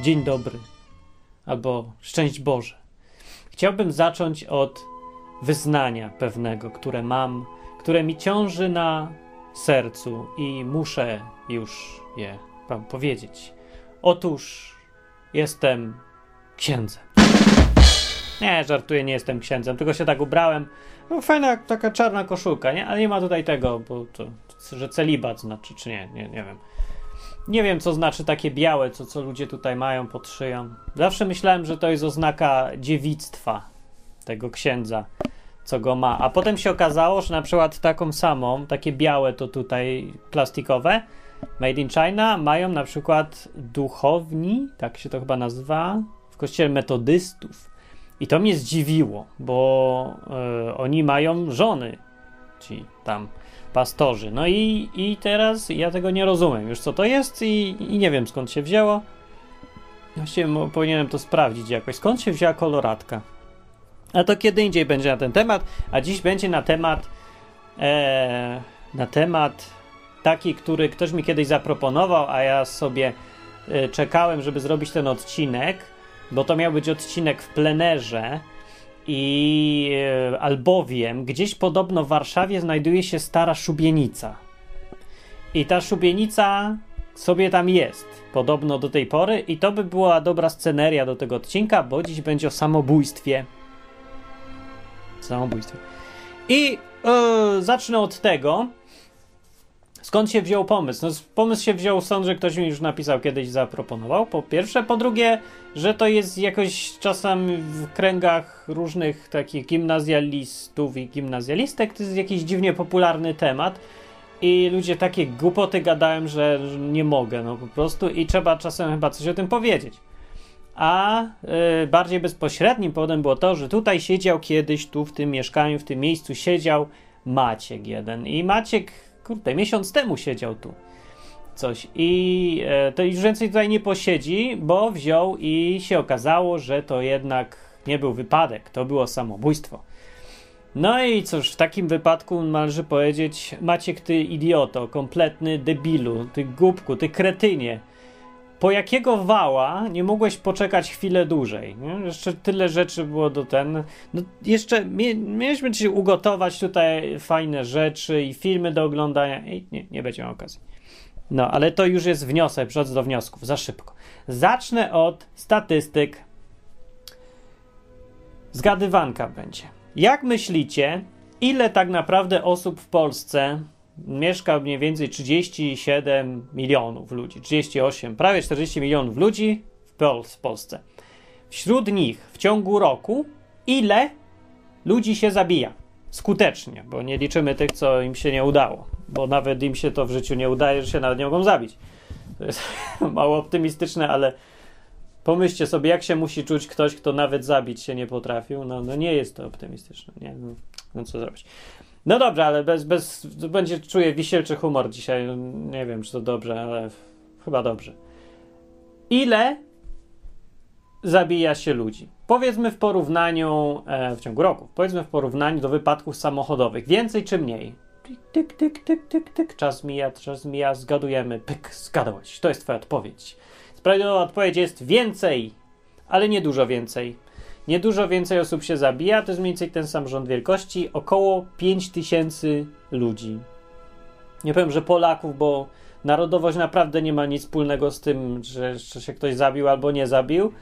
Dzień dobry. Albo szczęść Boże. Chciałbym zacząć od wyznania pewnego, które mam, które mi ciąży na sercu i muszę już je wam powiedzieć. Otóż jestem księdzem. Nie, żartuję, nie jestem księdzem, tylko się tak ubrałem. No, fajna taka czarna koszulka, nie? Ale nie ma tutaj tego, bo to, że celibat znaczy, czy nie, nie, nie wiem. Nie wiem, co znaczy takie białe, co, co ludzie tutaj mają pod szyją. Zawsze myślałem, że to jest oznaka dziewictwa tego księdza, co go ma. A potem się okazało, że na przykład taką samą, takie białe to tutaj plastikowe, made in China, mają na przykład duchowni, tak się to chyba nazywa, w kościele metodystów. I to mnie zdziwiło, bo y, oni mają żony, ci tam pastorzy. No i, i teraz ja tego nie rozumiem już co to jest i, i nie wiem skąd się wzięło. Właściwie powinienem to sprawdzić jakoś. Skąd się wzięła koloratka? A to kiedy indziej będzie na ten temat, a dziś będzie na temat e, na temat taki, który ktoś mi kiedyś zaproponował, a ja sobie e, czekałem, żeby zrobić ten odcinek, bo to miał być odcinek w plenerze i e, albowiem gdzieś podobno w Warszawie znajduje się stara szubienica. I ta szubienica sobie tam jest, podobno do tej pory, i to by była dobra sceneria do tego odcinka, bo dziś będzie o samobójstwie. Samobójstwie. I e, zacznę od tego, skąd się wziął pomysł. No, pomysł się wziął stąd, że ktoś mi już napisał kiedyś, zaproponował, po pierwsze. Po drugie, że to jest jakoś czasem w kręgach różnych takich gimnazjalistów i gimnazjalistek, to jest jakiś dziwnie popularny temat. I ludzie takie głupoty gadają, że nie mogę, no po prostu, i trzeba czasem chyba coś o tym powiedzieć. A y, bardziej bezpośrednim powodem było to, że tutaj siedział kiedyś, tu w tym mieszkaniu, w tym miejscu siedział Maciek jeden. I Maciek, kurde, miesiąc temu siedział tu. Coś. I e, to już więcej tutaj nie posiedzi, bo wziął i się okazało, że to jednak nie był wypadek, to było samobójstwo. No i cóż, w takim wypadku należy powiedzieć: Maciek, ty idioto, kompletny debilu, ty głupku, ty kretynie. Po jakiego wała nie mogłeś poczekać chwilę dłużej? Nie? Jeszcze tyle rzeczy było do ten. No jeszcze mie, mieliśmy ci ugotować tutaj fajne rzeczy i filmy do oglądania. I nie, nie będzie miał okazji. No, ale to już jest wniosek, przechodzę do wniosków, za szybko. Zacznę od statystyk. Zgadywanka będzie. Jak myślicie, ile tak naprawdę osób w Polsce mieszka mniej więcej 37 milionów ludzi, 38, prawie 40 milionów ludzi w, Pol w Polsce. Wśród nich w ciągu roku ile ludzi się zabija? Skutecznie, bo nie liczymy tych, co im się nie udało, bo nawet im się to w życiu nie udaje, że się nawet nie mogą zabić. To jest mało optymistyczne, ale pomyślcie sobie, jak się musi czuć ktoś, kto nawet zabić się nie potrafił. No, no nie jest to optymistyczne. Nie? No, no co zrobić? No dobrze, ale bez, bez, będzie czuję wisielczy humor dzisiaj. Nie wiem, czy to dobrze, ale chyba dobrze. Ile zabija się ludzi? Powiedzmy w porównaniu e, w ciągu roku, powiedzmy w porównaniu do wypadków samochodowych. Więcej czy mniej? Tyk, tyk, tyk, tyk, tyk. Czas mija, czas mija, zgadujemy. Pyk, zgadłeś. To jest twoja odpowiedź. Sprawiedliwa odpowiedź jest więcej, ale nie dużo więcej. Nie dużo więcej osób się zabija, to jest mniej więcej ten sam rząd wielkości, około 5000 ludzi. Nie powiem, że Polaków, bo narodowość naprawdę nie ma nic wspólnego z tym, że, że się ktoś zabił albo nie zabił.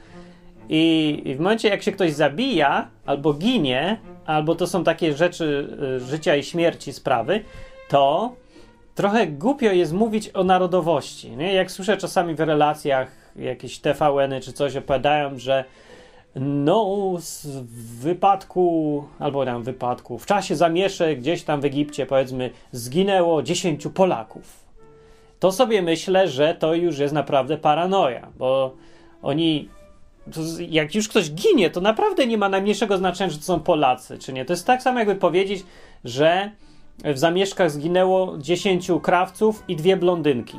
I, I w momencie, jak się ktoś zabija, albo ginie, albo to są takie rzeczy y, życia i śmierci sprawy, to trochę głupio jest mówić o narodowości. Nie? Jak słyszę czasami w relacjach jakieś TVN-y czy coś opowiadają, że no, w wypadku, albo tam wypadku, w czasie zamieszek gdzieś tam w Egipcie, powiedzmy, zginęło 10 Polaków. To sobie myślę, że to już jest naprawdę paranoja, bo oni, jak już ktoś ginie, to naprawdę nie ma najmniejszego znaczenia, że to są Polacy, czy nie. To jest tak samo, jakby powiedzieć, że w zamieszkach zginęło 10 krawców i dwie blondynki.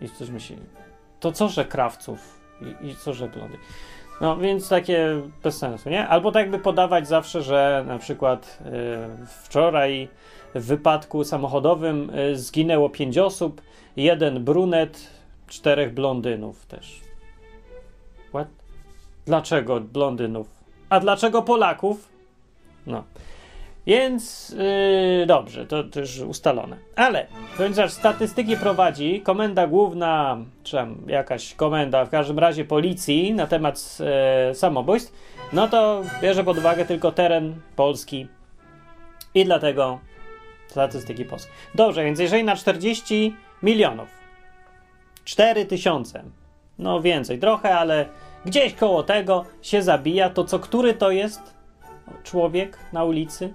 I ktoś myśli, to co, że krawców i, i co, że blondynki. No więc takie bez sensu, nie? Albo tak by podawać zawsze, że na przykład y, wczoraj w wypadku samochodowym y, zginęło pięć osób, jeden brunet, czterech blondynów też. What? Dlaczego blondynów? A dlaczego Polaków? No. Więc yy, dobrze, to też ustalone. Ale ponieważ statystyki prowadzi Komenda Główna, czy tam jakaś komenda, w każdym razie policji na temat yy, samobójstw, no to bierze pod uwagę tylko teren Polski i dlatego statystyki polskie. Dobrze, więc jeżeli na 40 milionów 4 tysiące, no więcej trochę, ale gdzieś koło tego się zabija, to co który to jest człowiek na ulicy?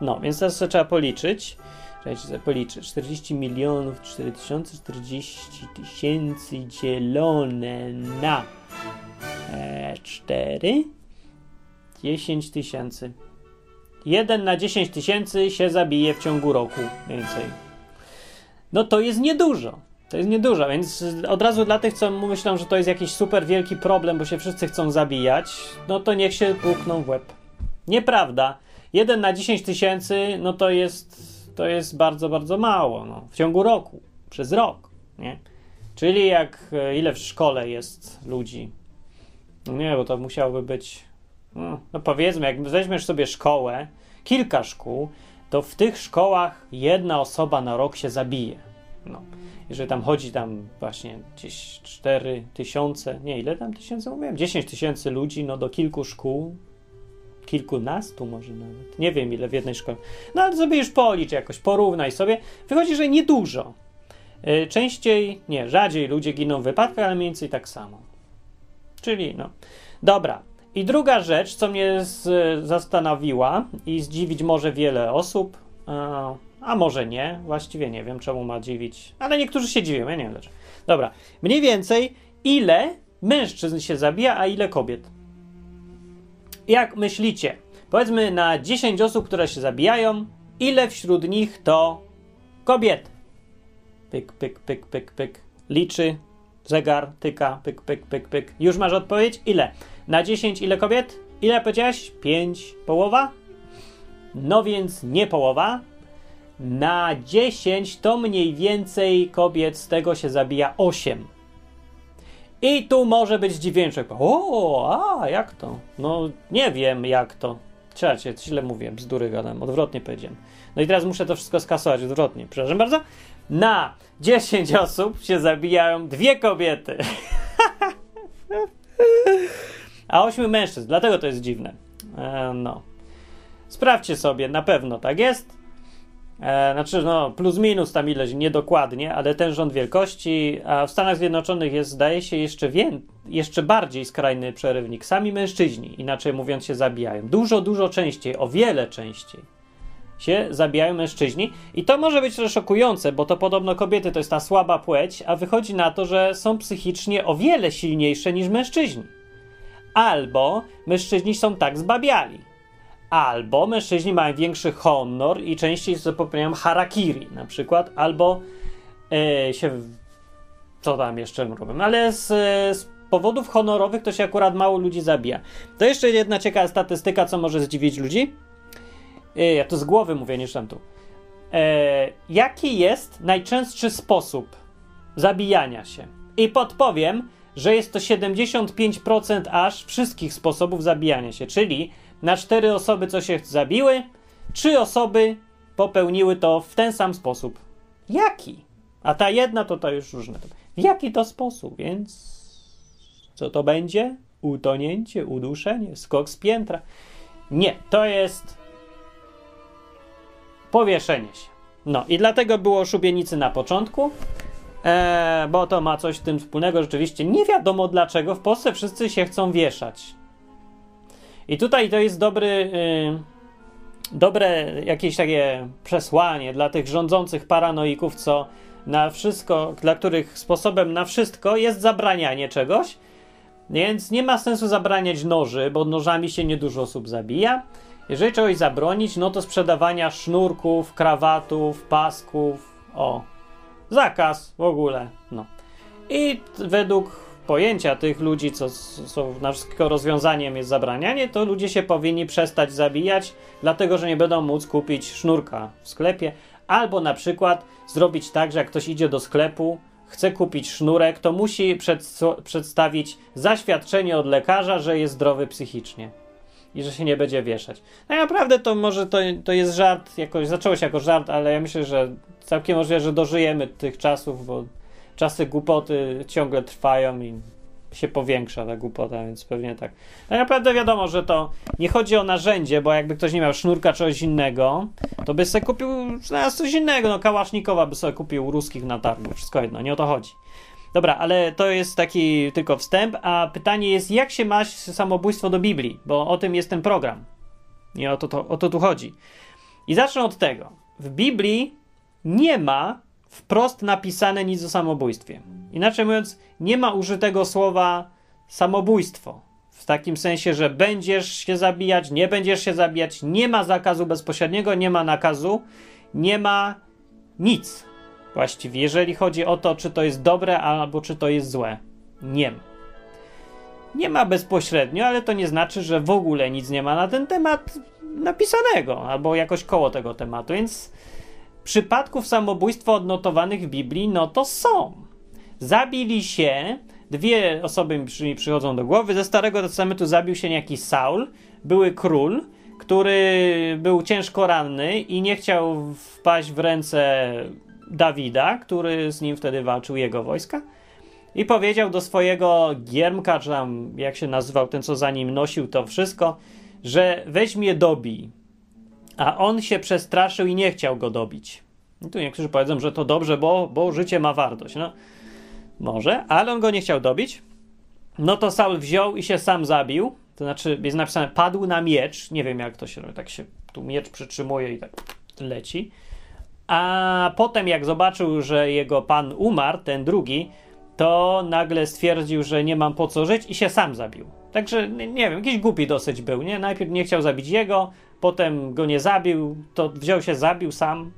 No, więc teraz trzeba policzyć. Czekajcie, policzyć. 40 milionów, 4 tysiące, 40 tysięcy dzielone na e, 4, 10 tysięcy. 1 na 10 tysięcy się zabije w ciągu roku więcej. No to jest niedużo. To jest niedużo, więc od razu dla tych, co myślą, że to jest jakiś super wielki problem, bo się wszyscy chcą zabijać, no to niech się pukną w łeb. Nieprawda. 1 na 10 tysięcy, no to jest, to jest bardzo, bardzo mało. No, w ciągu roku, przez rok, nie? Czyli jak, e, ile w szkole jest ludzi? No nie, bo to musiałoby być, no, no powiedzmy, jak weźmiesz sobie szkołę, kilka szkół, to w tych szkołach jedna osoba na rok się zabije. No. Jeżeli tam chodzi tam właśnie gdzieś 4 tysiące, nie ile tam tysięcy mówiłem, 10 tysięcy ludzi, no do kilku szkół, kilkunastu może nawet, nie wiem ile w jednej szkole. No ale sobie już policz jakoś, porównaj sobie. Wychodzi, że niedużo. Yy, częściej, nie, rzadziej ludzie giną w wypadkach, ale mniej więcej tak samo. Czyli no. Dobra. I druga rzecz, co mnie z, zastanowiła i zdziwić może wiele osób, a, a może nie, właściwie nie wiem, czemu ma dziwić, ale niektórzy się dziwią, ja nie wiem dlaczego. Dobra, mniej więcej ile mężczyzn się zabija, a ile kobiet? Jak myślicie? Powiedzmy na 10 osób, które się zabijają, ile wśród nich to kobiety? Pyk, pyk, pyk, pyk, pyk. Liczy, zegar, tyka, pyk, pyk, pyk, pyk. Już masz odpowiedź? Ile? Na 10 ile kobiet? Ile powiedziałeś? 5. Połowa? No więc nie połowa. Na 10 to mniej więcej kobiet z tego się zabija 8. I tu może być zdziwienie. O, a jak to? No nie wiem jak to. Czekajcie, źle mówiłem, bzdury gadam, odwrotnie powiedziałem. No i teraz muszę to wszystko skasować odwrotnie. Przepraszam bardzo. Na 10 osób się zabijają dwie kobiety. A 8 mężczyzn, dlatego to jest dziwne. E, no. Sprawdźcie sobie, na pewno tak jest. E, znaczy, no, plus minus tam ileś, niedokładnie, ale ten rząd wielkości, a w Stanach Zjednoczonych jest, zdaje się, jeszcze, wię- jeszcze bardziej skrajny przerywnik. Sami mężczyźni, inaczej mówiąc, się zabijają. Dużo, dużo częściej, o wiele częściej się zabijają mężczyźni. I to może być trochę szokujące, bo to podobno kobiety to jest ta słaba płeć, a wychodzi na to, że są psychicznie o wiele silniejsze niż mężczyźni. Albo mężczyźni są tak zbabiali Albo mężczyźni mają większy honor i częściej popełniają harakiri na przykład, albo e, się. Co tam jeszcze robią? Ale z, z powodów honorowych to się akurat mało ludzi zabija. To jeszcze jedna ciekawa statystyka, co może zdziwić ludzi. E, ja to z głowy mówię, niż tam tu. E, jaki jest najczęstszy sposób zabijania się? I podpowiem, że jest to 75% aż wszystkich sposobów zabijania się, czyli na cztery osoby, co się zabiły, trzy osoby popełniły to w ten sam sposób. Jaki? A ta jedna to to już różne. W jaki to sposób? Więc co to będzie? Utonięcie, uduszenie, skok z piętra? Nie, to jest powieszenie się. No i dlatego było szubienicy na początku, e, bo to ma coś z tym wspólnego. Rzeczywiście nie wiadomo dlaczego w Polsce wszyscy się chcą wieszać. I tutaj to jest dobry, yy, dobre jakieś takie przesłanie dla tych rządzących paranoików, co na wszystko, dla których sposobem na wszystko jest zabranianie czegoś. Więc nie ma sensu zabraniać noży, bo nożami się niedużo osób zabija. Jeżeli czegoś zabronić, no to sprzedawania sznurków, krawatów, pasków. O, zakaz w ogóle. No. I według pojęcia tych ludzi, co są na wszystko rozwiązaniem jest zabranianie, to ludzie się powinni przestać zabijać, dlatego że nie będą móc kupić sznurka w sklepie, albo na przykład zrobić tak, że jak ktoś idzie do sklepu, chce kupić sznurek, to musi przed, przedstawić zaświadczenie od lekarza, że jest zdrowy psychicznie i że się nie będzie wieszać. No naprawdę to może to, to jest żart, jakoś zaczęło się jako żart, ale ja myślę, że całkiem możliwe, że dożyjemy tych czasów, bo czasy głupoty ciągle trwają i się powiększa ta głupota, więc pewnie tak. No naprawdę wiadomo, że to nie chodzi o narzędzie, bo jakby ktoś nie miał sznurka czegoś innego, to by sobie kupił znalazł coś innego. No Kałasznikowa by sobie kupił ruskich na targu. Wszystko jedno, nie o to chodzi. Dobra, ale to jest taki tylko wstęp, a pytanie jest, jak się ma samobójstwo do Biblii? Bo o tym jest ten program. I o to, to, o to tu chodzi. I zacznę od tego. W Biblii nie ma wprost napisane nic o samobójstwie. Inaczej mówiąc, nie ma użytego słowa samobójstwo. W takim sensie, że będziesz się zabijać, nie będziesz się zabijać, nie ma zakazu bezpośredniego, nie ma nakazu, nie ma nic właściwie, jeżeli chodzi o to, czy to jest dobre albo czy to jest złe. Nie ma. Nie ma bezpośrednio, ale to nie znaczy, że w ogóle nic nie ma na ten temat napisanego albo jakoś koło tego tematu, więc przypadków samobójstwa odnotowanych w Biblii, no to są. Zabili się, dwie osoby mi przychodzą do głowy. Ze Starego Testamentu zabił się niejaki Saul, były król, który był ciężko ranny i nie chciał wpaść w ręce Dawida, który z nim wtedy walczył, jego wojska. I powiedział do swojego giermka, czy tam jak się nazywał ten, co za nim nosił to wszystko, że weźmie dobij. A on się przestraszył i nie chciał go dobić. I tu niektórzy powiedzą, że to dobrze, bo, bo życie ma wartość. No, może, ale on go nie chciał dobić. No to Saul wziął i się sam zabił. To znaczy, jest napisane, padł na miecz. Nie wiem, jak to się robi. Tak się tu miecz przytrzymuje i tak leci. A potem, jak zobaczył, że jego pan umarł, ten drugi, to nagle stwierdził, że nie mam po co żyć i się sam zabił. Także nie wiem, jakiś głupi dosyć był, nie? Najpierw nie chciał zabić jego, potem go nie zabił, to wziął się, zabił sam.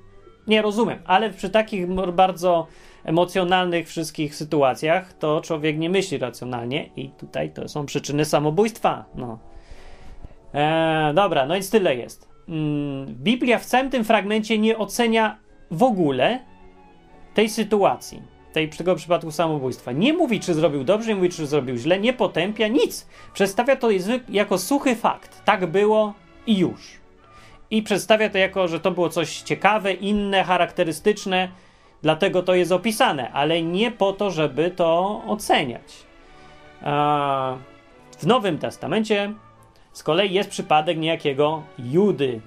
Nie rozumiem, ale przy takich bardzo emocjonalnych wszystkich sytuacjach to człowiek nie myśli racjonalnie i tutaj to są przyczyny samobójstwa. No. Eee, dobra, no i tyle jest. Mm, Biblia w całym tym fragmencie nie ocenia w ogóle tej sytuacji, tej, tego przypadku samobójstwa. Nie mówi, czy zrobił dobrze, nie mówi, czy zrobił źle, nie potępia, nic. Przedstawia to jako suchy fakt. Tak było i już. I przedstawia to jako, że to było coś ciekawe, inne, charakterystyczne, dlatego to jest opisane, ale nie po to, żeby to oceniać. W Nowym Testamencie z kolei jest przypadek niejakiego Judy.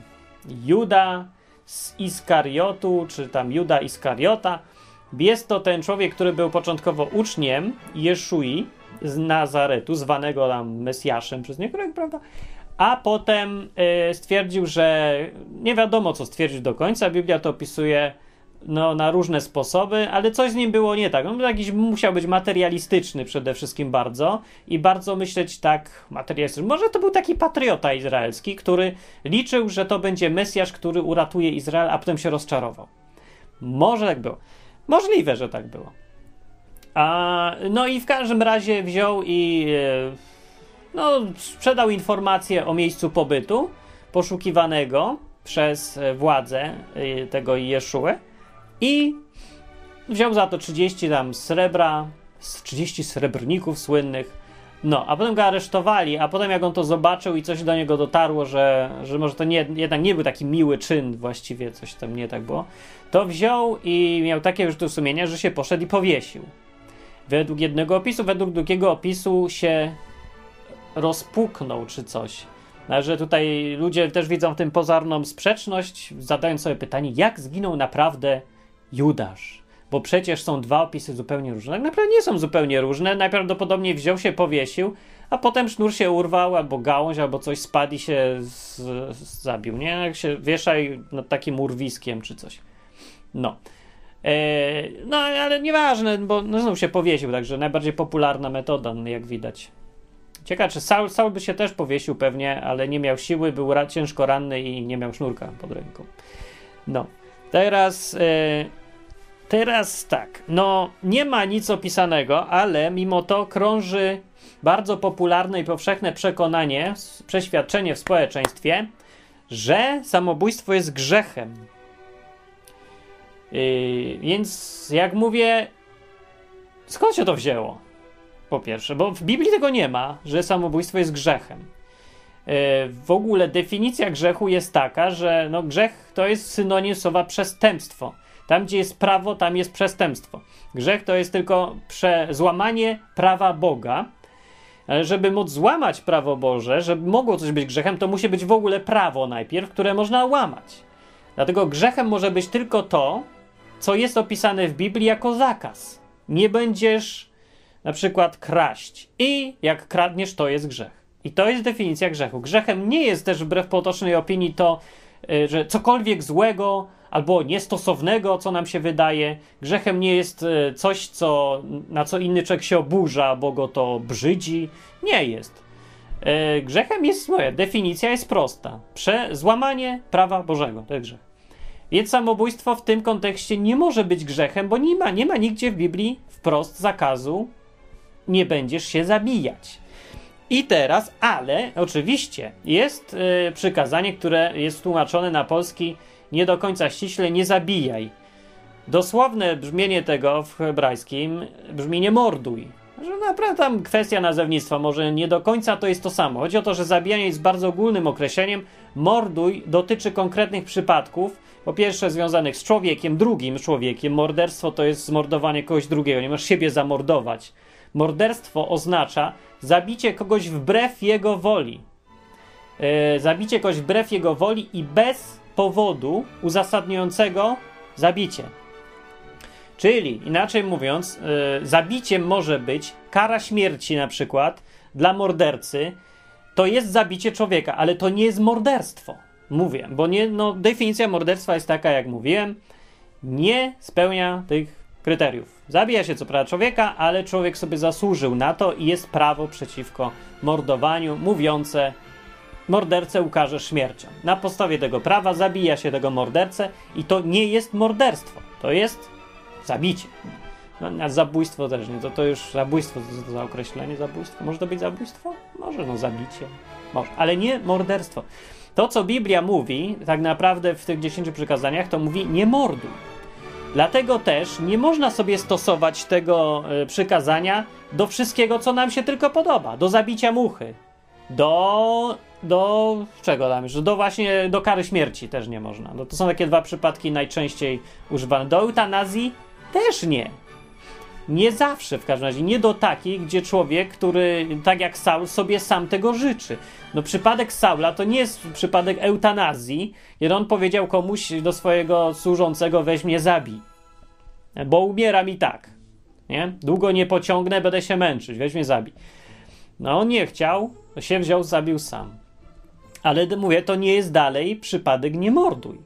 Juda z Iskariotu, czy tam Juda Iskariota. Jest to ten człowiek, który był początkowo uczniem Jeszui z Nazaretu, zwanego tam Mesjaszem przez niektórych, prawda? A potem y, stwierdził, że nie wiadomo co stwierdzić do końca. Biblia to opisuje no, na różne sposoby, ale coś z nim było nie tak. On jakiś musiał być materialistyczny przede wszystkim bardzo i bardzo myśleć tak materialistyczny. Może to był taki patriota izraelski, który liczył, że to będzie Mesjasz, który uratuje Izrael, a potem się rozczarował. Może tak było. Możliwe, że tak było. A, no i w każdym razie wziął i e, no, sprzedał informację o miejscu pobytu poszukiwanego przez władze e, tego Jeszułę i wziął za to 30 tam srebra, 30 srebrników słynnych. No, a potem go aresztowali, a potem jak on to zobaczył i coś do niego dotarło, że, że może to nie, jednak nie był taki miły czyn, właściwie coś tam nie tak było, to wziął i miał takie wyrzuty sumienia, że się poszedł i powiesił. Według jednego opisu, według drugiego opisu się rozpuknął czy coś. No, że tutaj ludzie też widzą w tym pozorną sprzeczność, zadając sobie pytanie, jak zginął naprawdę Judasz. Bo przecież są dwa opisy zupełnie różne. Tak naprawdę nie są zupełnie różne. Najprawdopodobniej wziął się, powiesił, a potem sznur się urwał, albo gałąź, albo coś spadł i się z, z, zabił. Nie? Jak się wieszaj nad takim urwiskiem czy coś. No. E, no, ale nieważne, bo no, znów się powiesił, także najbardziej popularna metoda, jak widać. Ciekawe, czy Saul, Saul by się też powiesił pewnie, ale nie miał siły, był ra, ciężko ranny i nie miał sznurka pod ręką. No. Teraz... E, Teraz tak, no nie ma nic opisanego, ale mimo to krąży bardzo popularne i powszechne przekonanie, przeświadczenie w społeczeństwie, że samobójstwo jest grzechem. Yy, więc jak mówię, skąd się to wzięło? Po pierwsze, bo w Biblii tego nie ma, że samobójstwo jest grzechem. E, w ogóle definicja grzechu jest taka, że no, grzech to jest synonim słowa przestępstwo. Tam, gdzie jest prawo, tam jest przestępstwo. Grzech to jest tylko prze, złamanie prawa Boga. Ale żeby móc złamać prawo Boże, żeby mogło coś być grzechem, to musi być w ogóle prawo najpierw, które można łamać. Dlatego grzechem może być tylko to, co jest opisane w Biblii jako zakaz. Nie będziesz na przykład kraść. I jak kradniesz, to jest grzech. I to jest definicja grzechu. Grzechem nie jest też wbrew potocznej opinii to, y, że cokolwiek złego albo niestosownego, co nam się wydaje. Grzechem nie jest y, coś, co, na co inny człowiek się oburza, bo go to brzydzi. Nie jest. Y, grzechem jest, moja definicja jest prosta. Prze złamanie prawa Bożego. To jest grzech. Więc samobójstwo w tym kontekście nie może być grzechem, bo nie ma, nie ma nigdzie w Biblii wprost zakazu nie będziesz się zabijać. I teraz, ale oczywiście jest y, przykazanie, które jest tłumaczone na polski nie do końca ściśle, nie zabijaj. Dosłowne brzmienie tego w hebrajskim brzmi nie morduj. Że naprawdę tam kwestia nazewnictwa, może nie do końca to jest to samo. Chodzi o to, że zabijanie jest bardzo ogólnym określeniem. Morduj dotyczy konkretnych przypadków, po pierwsze związanych z człowiekiem, drugim człowiekiem. Morderstwo to jest zmordowanie kogoś drugiego, nie masz siebie zamordować. Morderstwo oznacza zabicie kogoś wbrew jego woli. Yy, zabicie kogoś wbrew jego woli i bez powodu uzasadniającego zabicie. Czyli, inaczej mówiąc, yy, zabiciem może być kara śmierci, na przykład, dla mordercy. To jest zabicie człowieka, ale to nie jest morderstwo. Mówię, bo nie, no, definicja morderstwa jest taka, jak mówiłem, nie spełnia tych kryteriów. Zabija się co prawda człowieka, ale człowiek sobie zasłużył na to i jest prawo przeciwko mordowaniu mówiące mordercę ukaże śmiercią. Na podstawie tego prawa zabija się tego mordercę i to nie jest morderstwo, to jest zabicie. No, zabójstwo też nie, to, to już zabójstwo, to, to za określenie zabójstwo. Może to być zabójstwo? Może, no zabicie. Może, ale nie morderstwo. To, co Biblia mówi, tak naprawdę w tych dziesięciu przykazaniach, to mówi nie morduj. Dlatego też nie można sobie stosować tego y, przykazania do wszystkiego, co nam się tylko podoba. Do zabicia muchy. Do. Do czego tam? Do właśnie do kary śmierci też nie można. No to są takie dwa przypadki najczęściej używane. Do eutanazji też nie. Nie zawsze w każdym razie, nie do takiej, gdzie człowiek, który tak jak Saul sobie sam tego życzy. No przypadek Saula to nie jest przypadek eutanazji, kiedy on powiedział komuś do swojego służącego weź mnie zabij, bo umieram i tak. Nie? Długo nie pociągnę, będę się męczyć, weź mnie zabij. No on nie chciał, się wziął, zabił sam. Ale mówię, to nie jest dalej przypadek nie morduj.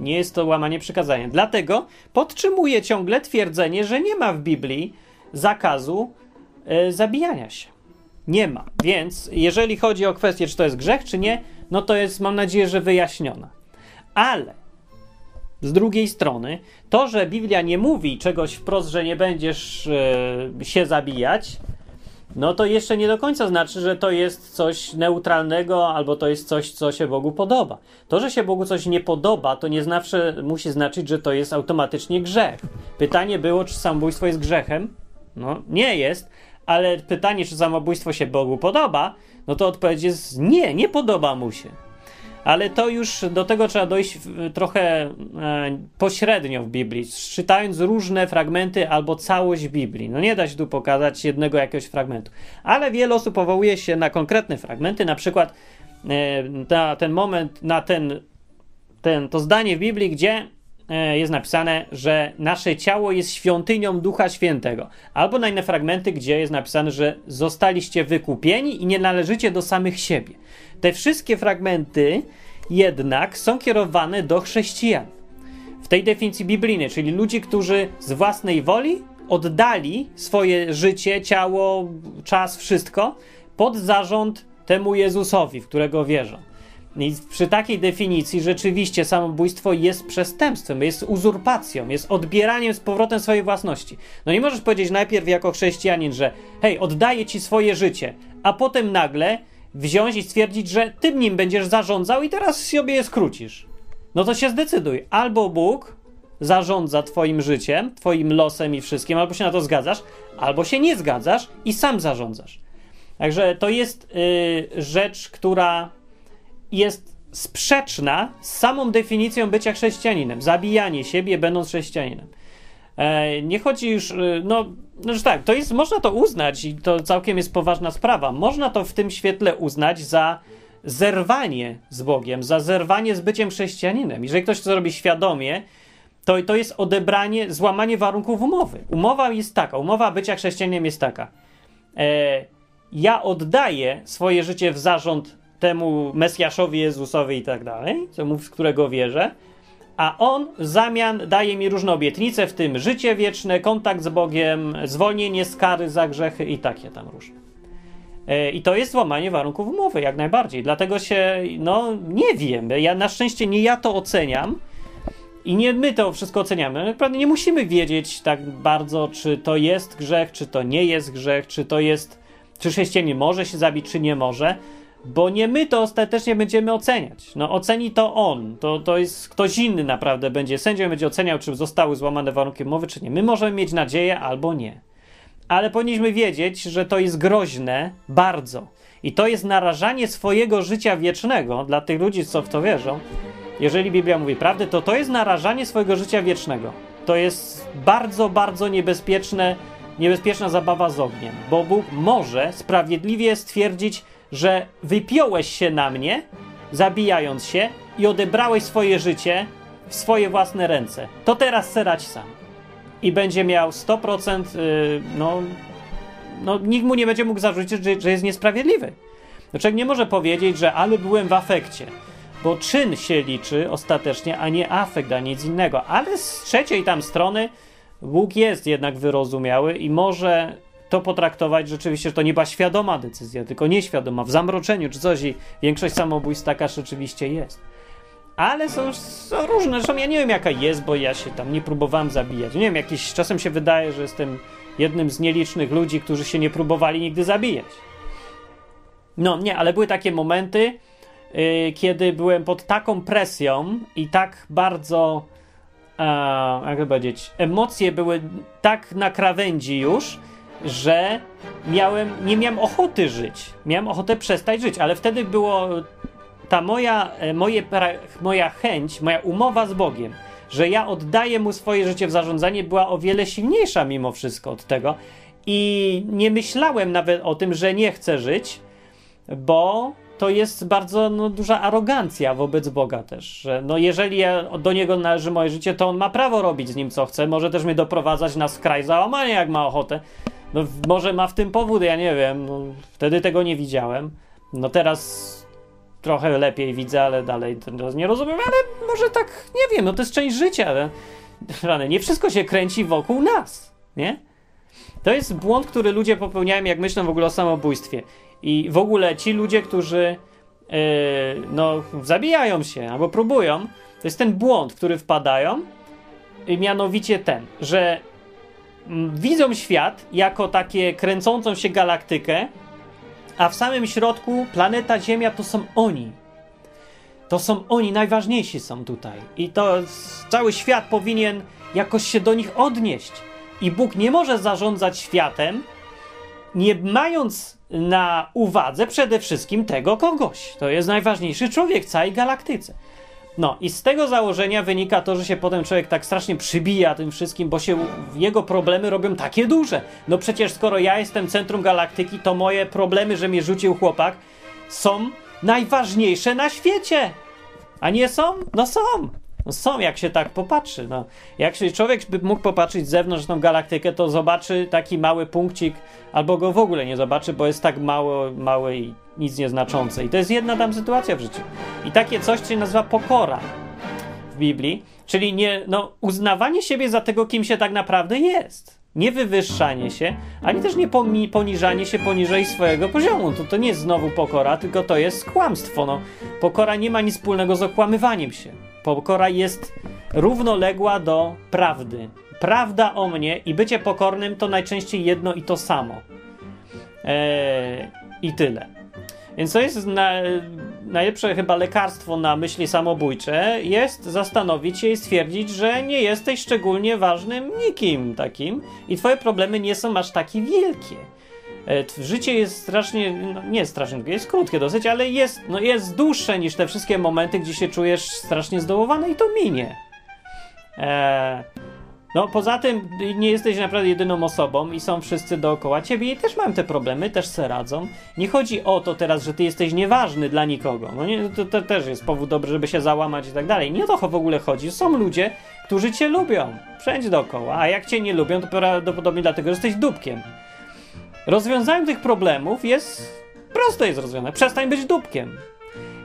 Nie jest to łamanie przykazania. Dlatego podtrzymuję ciągle twierdzenie, że nie ma w Biblii zakazu e, zabijania się. Nie ma. Więc jeżeli chodzi o kwestię, czy to jest grzech, czy nie, no to jest, mam nadzieję, że wyjaśniona. Ale z drugiej strony, to, że Biblia nie mówi czegoś wprost, że nie będziesz e, się zabijać, no to jeszcze nie do końca znaczy, że to jest coś neutralnego albo to jest coś, co się Bogu podoba. To, że się Bogu coś nie podoba, to nie zawsze musi znaczyć, że to jest automatycznie grzech. Pytanie było, czy samobójstwo jest grzechem? No, nie jest, ale pytanie, czy samobójstwo się Bogu podoba, no to odpowiedź jest nie, nie podoba mu się ale to już do tego trzeba dojść trochę e, pośrednio w Biblii, czytając różne fragmenty albo całość Biblii. No nie da się tu pokazać jednego jakiegoś fragmentu, ale wiele osób powołuje się na konkretne fragmenty, na przykład e, na ten moment, na ten, ten, to zdanie w Biblii, gdzie e, jest napisane, że nasze ciało jest świątynią Ducha Świętego. Albo na inne fragmenty, gdzie jest napisane, że zostaliście wykupieni i nie należycie do samych siebie. Te wszystkie fragmenty jednak są kierowane do chrześcijan. W tej definicji biblijnej, czyli ludzi, którzy z własnej woli oddali swoje życie, ciało, czas, wszystko pod zarząd temu Jezusowi, w którego wierzą. I przy takiej definicji rzeczywiście samobójstwo jest przestępstwem, jest uzurpacją, jest odbieraniem z powrotem swojej własności. No nie możesz powiedzieć najpierw jako chrześcijanin, że hej, oddaję ci swoje życie, a potem nagle wziąć i stwierdzić, że ty nim będziesz zarządzał i teraz sobie je skrócisz. No to się zdecyduj. Albo Bóg zarządza Twoim życiem, Twoim losem i wszystkim. Albo się na to zgadzasz, albo się nie zgadzasz i sam zarządzasz. Także to jest yy, rzecz, która jest sprzeczna z samą definicją bycia chrześcijaninem. Zabijanie siebie, będąc chrześcijaninem. E, nie chodzi już, y, no, znaczy tak, to jest, można to uznać i to całkiem jest poważna sprawa. Można to w tym świetle uznać za zerwanie z Bogiem, za zerwanie z byciem chrześcijaninem. Jeżeli ktoś to robi świadomie, to, to jest odebranie, złamanie warunków umowy. Umowa jest taka, umowa bycia chrześcijaninem jest taka. E, ja oddaję swoje życie w zarząd temu Mesjaszowi, Jezusowi i tak dalej, w którego wierzę, a on w zamian daje mi różne obietnice, w tym życie wieczne, kontakt z Bogiem, zwolnienie z kary za grzechy i takie tam różne. E, I to jest złamanie warunków umowy, jak najbardziej. Dlatego się, no, nie wiem. Ja na szczęście nie ja to oceniam i nie my to wszystko oceniamy. Naprawdę nie musimy wiedzieć tak bardzo, czy to jest grzech, czy to nie jest grzech, czy to jest, czy chrześcijanin może się zabić, czy nie może bo nie my to ostatecznie będziemy oceniać. No oceni to on, to, to jest ktoś inny naprawdę będzie sędzią, będzie oceniał, czy zostały złamane warunki umowy, czy nie. My możemy mieć nadzieję albo nie. Ale powinniśmy wiedzieć, że to jest groźne bardzo. I to jest narażanie swojego życia wiecznego dla tych ludzi, co w to wierzą. Jeżeli Biblia mówi prawdę, to to jest narażanie swojego życia wiecznego. To jest bardzo, bardzo niebezpieczne, niebezpieczna zabawa z ogniem, bo Bóg może sprawiedliwie stwierdzić, że wypiąłeś się na mnie, zabijając się i odebrałeś swoje życie w swoje własne ręce. To teraz serać sam. I będzie miał 100%, yy, no, no, nikt mu nie będzie mógł zarzucić, że, że jest niesprawiedliwy. Człowiek nie może powiedzieć, że ale byłem w afekcie, bo czyn się liczy ostatecznie, a nie afekt, a nic innego. Ale z trzeciej tam strony Bóg jest jednak wyrozumiały i może to potraktować rzeczywiście, że to nie była świadoma decyzja, tylko nieświadoma, w zamroczeniu czy coś i większość samobójstw taka rzeczywiście jest. Ale są, są różne, zresztą ja nie wiem jaka jest, bo ja się tam nie próbowałem zabijać. Nie wiem, jakiś czasem się wydaje, że jestem jednym z nielicznych ludzi, którzy się nie próbowali nigdy zabijać. No nie, ale były takie momenty, yy, kiedy byłem pod taką presją i tak bardzo, yy, jak powiedzieć, emocje były tak na krawędzi już, że miałem, nie miałem ochoty żyć. Miałem ochotę przestać żyć, ale wtedy było ta moja, e, moje, moja chęć, moja umowa z Bogiem, że ja oddaję mu swoje życie w zarządzanie, była o wiele silniejsza mimo wszystko od tego. I nie myślałem nawet o tym, że nie chcę żyć, bo to jest bardzo no, duża arogancja wobec Boga też, że no, jeżeli ja, do Niego należy moje życie, to On ma prawo robić z nim co chce, może też mnie doprowadzać na skraj załamania, jak ma ochotę. No, może ma w tym powód, ja nie wiem. No, wtedy tego nie widziałem. No teraz trochę lepiej widzę, ale dalej nie rozumiem, ale może tak, nie wiem, no to jest część życia. Ale nie wszystko się kręci wokół nas, nie? To jest błąd, który ludzie popełniają, jak myślą w ogóle o samobójstwie. I w ogóle ci ludzie, którzy yy, no, zabijają się albo próbują, to jest ten błąd, w który wpadają, mianowicie ten, że widzą świat jako takie kręcącą się galaktykę, a w samym środku planeta Ziemia to są oni. To są oni, najważniejsi są tutaj. I to cały świat powinien jakoś się do nich odnieść. I Bóg nie może zarządzać światem, nie mając na uwadze przede wszystkim tego kogoś. To jest najważniejszy człowiek w całej galaktyce. No i z tego założenia wynika to, że się potem człowiek tak strasznie przybija tym wszystkim, bo się jego problemy robią takie duże. No przecież skoro ja jestem centrum galaktyki, to moje problemy, że mnie rzucił chłopak, są najważniejsze na świecie. A nie są? No są. No są, jak się tak popatrzy. No. Jak się człowiek by mógł popatrzeć z zewnątrz tą galaktykę, to zobaczy taki mały punkcik, albo go w ogóle nie zobaczy, bo jest tak mało, mały i nic nieznaczące. I to jest jedna tam sytuacja w życiu. I takie coś się nazywa pokora w Biblii, czyli nie, no, uznawanie siebie za tego, kim się tak naprawdę jest. Nie wywyższanie się, ani też nie poniżanie się poniżej swojego poziomu. To, to nie jest znowu pokora, tylko to jest kłamstwo. No. Pokora nie ma nic wspólnego z okłamywaniem się. Pokora jest równoległa do prawdy. Prawda o mnie i bycie pokornym to najczęściej jedno i to samo. Eee, I tyle. Więc to jest na, najlepsze chyba lekarstwo na myśli samobójcze jest zastanowić się i stwierdzić, że nie jesteś szczególnie ważnym nikim takim i twoje problemy nie są aż takie wielkie. E, życie jest strasznie, no nie strasznie, jest krótkie dosyć, ale jest, no jest dłuższe niż te wszystkie momenty, gdzie się czujesz strasznie zdołowany i to minie. Eee, no poza tym nie jesteś naprawdę jedyną osobą i są wszyscy dookoła ciebie i też mają te problemy, też se radzą. Nie chodzi o to teraz, że ty jesteś nieważny dla nikogo. No nie, to, to też jest powód dobry, żeby się załamać i tak dalej. Nie o to w ogóle chodzi. Są ludzie, którzy cię lubią. Wszędzie dookoła. A jak cię nie lubią, to prawdopodobnie dlatego, że jesteś dupkiem. Rozwiązaniem tych problemów jest proste jest rozwiązanie. Przestań być dupkiem.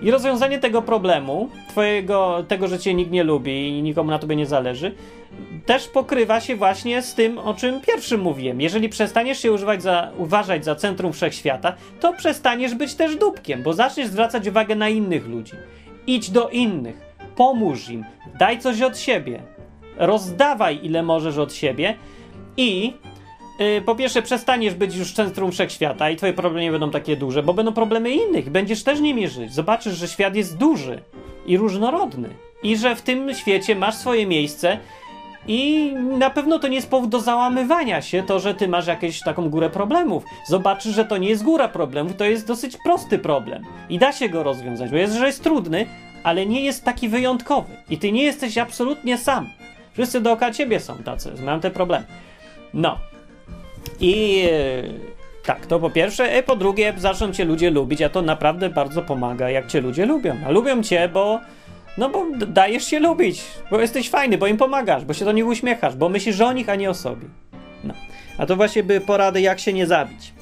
I rozwiązanie tego problemu, twojego, tego, że cię nikt nie lubi i nikomu na tobie nie zależy, też pokrywa się właśnie z tym, o czym pierwszym mówiłem. Jeżeli przestaniesz się używać za, uważać za centrum wszechświata, to przestaniesz być też dupkiem, bo zaczniesz zwracać uwagę na innych ludzi. Idź do innych, pomóż im, daj coś od siebie, rozdawaj ile możesz od siebie i po pierwsze przestaniesz być już centrum wszechświata i twoje problemy nie będą takie duże, bo będą problemy innych, będziesz też nimi żyć. Zobaczysz, że świat jest duży i różnorodny i że w tym świecie masz swoje miejsce i na pewno to nie jest powód do załamywania się, to, że ty masz jakąś taką górę problemów. Zobaczysz, że to nie jest góra problemów, to jest dosyć prosty problem. I da się go rozwiązać, bo jest, że jest trudny, ale nie jest taki wyjątkowy. I ty nie jesteś absolutnie sam. Wszyscy dookoła ciebie są tacy, mają te problemy. No. I e, tak, to po pierwsze. E, po drugie, zaczną cię ludzie lubić, a to naprawdę bardzo pomaga, jak cię ludzie lubią. A lubią cię, bo no bo dajesz się lubić, bo jesteś fajny, bo im pomagasz, bo się do nich uśmiechasz, bo myślisz o nich, a nie o sobie. No. A to właśnie były porady, jak się nie zabić.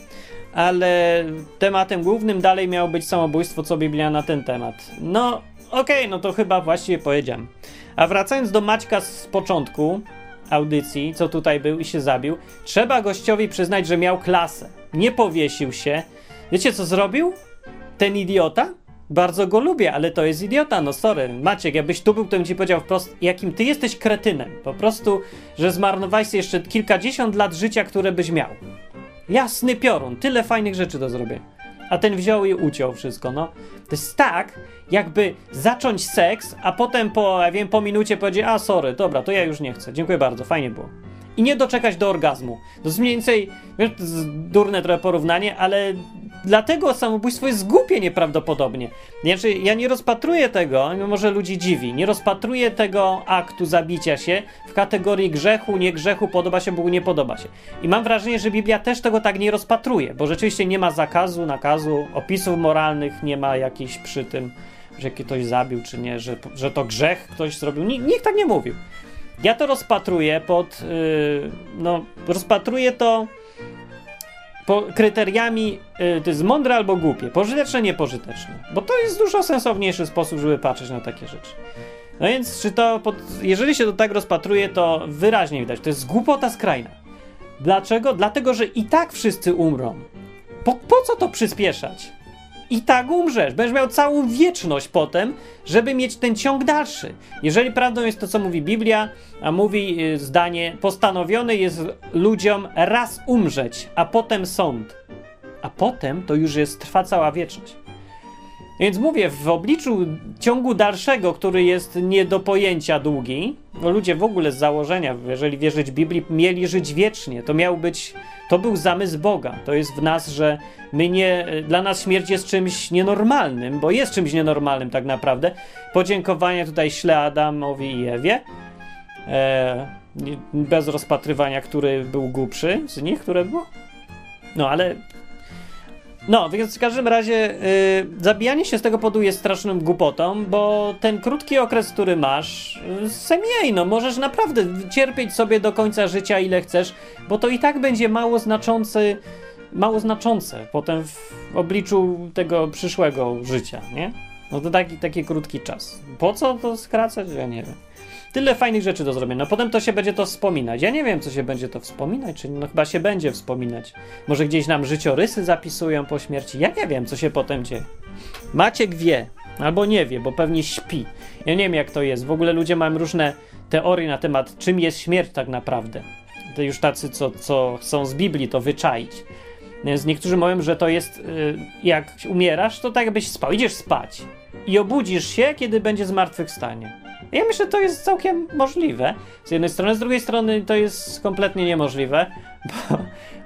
Ale tematem głównym dalej miało być samobójstwo, co Biblia na ten temat. No, okej, okay, no to chyba właściwie powiedziałem. A wracając do Maćka z początku audycji, co tutaj był i się zabił, trzeba gościowi przyznać, że miał klasę. Nie powiesił się. Wiecie co zrobił? Ten idiota? bardzo go lubię, ale to jest idiota, no sorry. Maciek, jakbyś tu był, to bym ci powiedział wprost, jakim ty jesteś kretynem. Po prostu, że zmarnowałeś jeszcze kilkadziesiąt lat życia, które byś miał. Jasny piorun, tyle fajnych rzeczy do zrobienia. A ten wziął i uciął wszystko, no. To jest tak, jakby zacząć seks, a potem po, ja wiem, po minucie powiedzieć, a sorry, dobra, to ja już nie chcę. Dziękuję bardzo, fajnie było i nie doczekać do orgazmu. To jest mniej więcej, wiesz, durne trochę porównanie, ale dlatego samobójstwo jest głupie nieprawdopodobnie. Znaczy, ja nie rozpatruję tego, może ludzi dziwi, nie rozpatruję tego aktu zabicia się w kategorii grzechu, nie grzechu, podoba się Bogu, nie podoba się. I mam wrażenie, że Biblia też tego tak nie rozpatruje, bo rzeczywiście nie ma zakazu, nakazu, opisów moralnych, nie ma jakichś przy tym, że ktoś zabił czy nie, że, że to grzech ktoś zrobił. Nikt tak nie mówił. Ja to rozpatruję pod. Yy, no, rozpatruję to po kryteriami, yy, to jest mądre albo głupie, pożyteczne, niepożyteczne. Bo to jest dużo sensowniejszy sposób, żeby patrzeć na takie rzeczy. No więc, czy to, pod, jeżeli się to tak rozpatruje, to wyraźnie widać, to jest głupota skrajna. Dlaczego? Dlatego, że i tak wszyscy umrą. Po, po co to przyspieszać? I tak umrzesz. Będziesz miał całą wieczność potem, żeby mieć ten ciąg dalszy. Jeżeli prawdą jest to, co mówi Biblia, a mówi y, zdanie, postanowione jest ludziom raz umrzeć, a potem sąd. A potem to już jest, trwa cała wieczność. Więc mówię, w obliczu ciągu dalszego, który jest nie do pojęcia długi, ludzie w ogóle z założenia, jeżeli wierzyć Biblii, mieli żyć wiecznie. To miał być, to był zamysł Boga. To jest w nas, że my nie, dla nas śmierć jest czymś nienormalnym, bo jest czymś nienormalnym tak naprawdę. Podziękowanie tutaj śle Adamowi i Ewie. E, bez rozpatrywania, który był głupszy z nich, które było. No, ale no, więc w każdym razie yy, zabijanie się z tego powodu jest straszną głupotą, bo ten krótki okres, który masz, semiej, no możesz naprawdę cierpieć sobie do końca życia ile chcesz, bo to i tak będzie mało znaczący, mało znaczące potem w obliczu tego przyszłego życia, nie? No to taki, taki krótki czas. Po co to skracać? Ja nie wiem. Tyle fajnych rzeczy do zrobienia. No potem to się będzie to wspominać. Ja nie wiem, co się będzie to wspominać, czy no chyba się będzie wspominać. Może gdzieś nam życiorysy zapisują po śmierci. Ja nie wiem, co się potem dzieje. Maciek wie, albo nie wie, bo pewnie śpi. Ja nie wiem, jak to jest. W ogóle ludzie mają różne teorie na temat, czym jest śmierć tak naprawdę. To już tacy, co, co chcą z Biblii to wyczaić. Więc niektórzy mówią, że to jest, y, jak umierasz, to tak jakbyś spał. Idziesz spać i obudzisz się, kiedy będzie zmartwychwstanie. Ja myślę, że to jest całkiem możliwe. Z jednej strony, z drugiej strony to jest kompletnie niemożliwe, bo,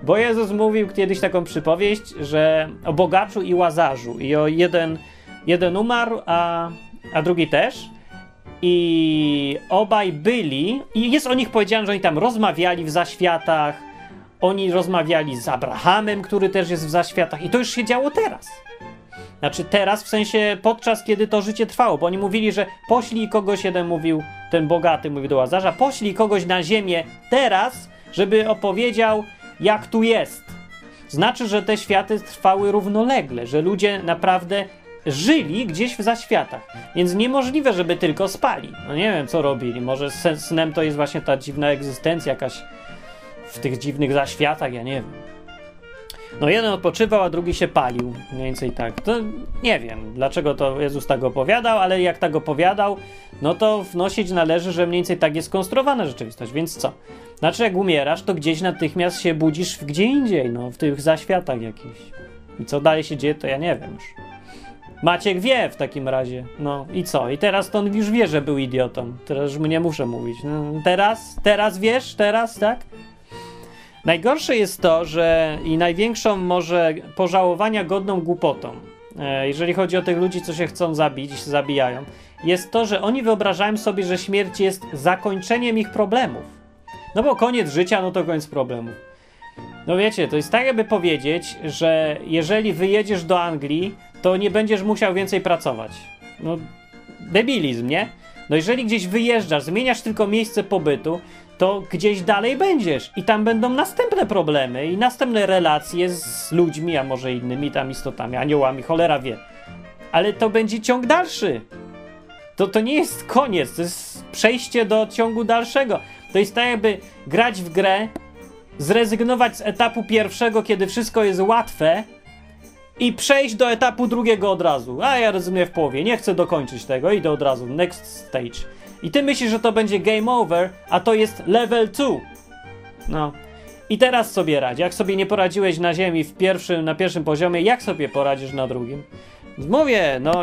bo Jezus mówił kiedyś taką przypowieść, że o bogaczu i łazarzu. I o jeden, jeden umarł, a, a drugi też. I obaj byli, i jest o nich powiedziane, że oni tam rozmawiali w zaświatach, oni rozmawiali z Abrahamem, który też jest w zaświatach, i to już się działo teraz. Znaczy teraz, w sensie podczas kiedy to życie trwało, bo oni mówili, że poślij kogoś, jeden mówił, ten bogaty mówił do Łazarza, poślij kogoś na ziemię teraz, żeby opowiedział, jak tu jest. Znaczy, że te światy trwały równolegle, że ludzie naprawdę żyli gdzieś w zaświatach. Więc niemożliwe, żeby tylko spali. No nie wiem, co robili. Może snem to jest właśnie ta dziwna egzystencja jakaś w tych dziwnych zaświatach, ja nie wiem. No jeden odpoczywał, a drugi się palił. Mniej więcej tak. To nie wiem, dlaczego to Jezus tak opowiadał, ale jak tak opowiadał, no to wnosić należy, że mniej więcej tak jest konstruowana rzeczywistość. Więc co? Znaczy, jak umierasz, to gdzieś natychmiast się budzisz gdzie indziej, no, w tych zaświatach jakichś. I co dalej się dzieje, to ja nie wiem już. Maciek wie w takim razie. No i co? I teraz to on już wie, że był idiotą. Teraz już mu nie muszę mówić. No, teraz? Teraz wiesz? Teraz, tak? Najgorsze jest to, że i największą może pożałowania godną głupotą, e, jeżeli chodzi o tych ludzi, co się chcą zabić, się zabijają, jest to, że oni wyobrażają sobie, że śmierć jest zakończeniem ich problemów. No bo koniec życia, no to koniec problemów. No wiecie, to jest tak, jakby powiedzieć, że jeżeli wyjedziesz do Anglii, to nie będziesz musiał więcej pracować. No, debilizm, nie? No jeżeli gdzieś wyjeżdżasz, zmieniasz tylko miejsce pobytu, to gdzieś dalej będziesz i tam będą następne problemy i następne relacje z ludźmi, a może innymi tam istotami, aniołami, cholera wie. Ale to będzie ciąg dalszy. To, to nie jest koniec, to jest przejście do ciągu dalszego. To jest tak jakby grać w grę, zrezygnować z etapu pierwszego, kiedy wszystko jest łatwe i przejść do etapu drugiego od razu. A ja rozumiem w połowie, nie chcę dokończyć tego, idę od razu, next stage. I ty myślisz, że to będzie game over, a to jest level 2. No. I teraz sobie radź. Jak sobie nie poradziłeś na ziemi w pierwszym, na pierwszym poziomie, jak sobie poradzisz na drugim? Mówię, no,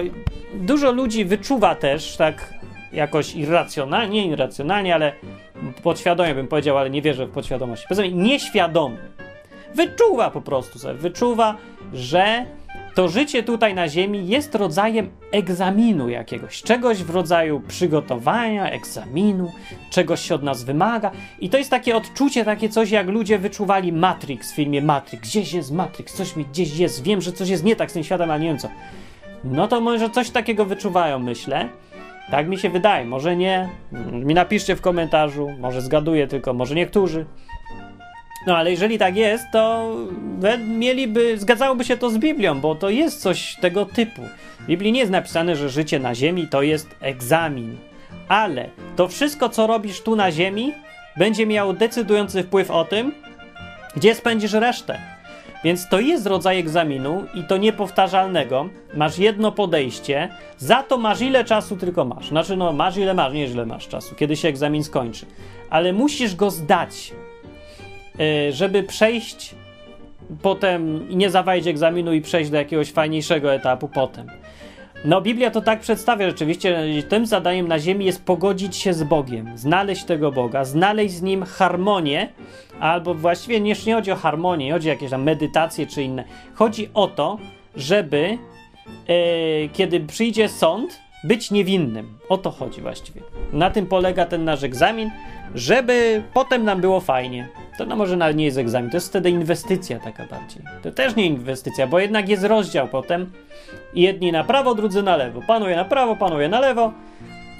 dużo ludzi wyczuwa też tak jakoś irracjonalnie, nie irracjonalnie, ale podświadomie bym powiedział, ale nie wierzę w podświadomość. Poza tym nieświadomy. Wyczuwa po prostu sobie, wyczuwa, że to życie tutaj na Ziemi jest rodzajem egzaminu jakiegoś, czegoś w rodzaju przygotowania, egzaminu, czegoś się od nas wymaga. I to jest takie odczucie, takie coś, jak ludzie wyczuwali Matrix w filmie Matrix. Gdzieś jest Matrix, coś mi gdzieś jest, wiem, że coś jest nie tak z tym światem, a nie wiem co. No to może coś takiego wyczuwają, myślę. Tak mi się wydaje, może nie. Mi napiszcie w komentarzu, może zgaduję tylko, może niektórzy. No ale jeżeli tak jest, to mieliby, zgadzałoby się to z Biblią, bo to jest coś tego typu. W Biblii nie jest napisane, że życie na ziemi to jest egzamin. Ale to wszystko, co robisz tu na ziemi, będzie miało decydujący wpływ o tym, gdzie spędzisz resztę. Więc to jest rodzaj egzaminu i to niepowtarzalnego. Masz jedno podejście, za to masz ile czasu tylko masz. Znaczy, no, masz ile masz, nie ile masz czasu, kiedy się egzamin skończy. Ale musisz go zdać. E, żeby przejść potem nie zawalić egzaminu i przejść do jakiegoś fajniejszego etapu potem. No, Biblia to tak przedstawia rzeczywiście. Tym zadaniem na ziemi jest pogodzić się z Bogiem, znaleźć tego Boga, znaleźć z nim harmonię, albo właściwie nie, nie chodzi o harmonię, chodzi o jakieś tam medytacje czy inne. Chodzi o to, żeby e, kiedy przyjdzie sąd, być niewinnym. O to chodzi właściwie. Na tym polega ten nasz egzamin, żeby potem nam było fajnie. To no może nawet nie jest egzamin, to jest wtedy inwestycja taka bardziej. To też nie inwestycja, bo jednak jest rozdział potem. Jedni na prawo, drudzy na lewo. Panuje na prawo, panuje na lewo.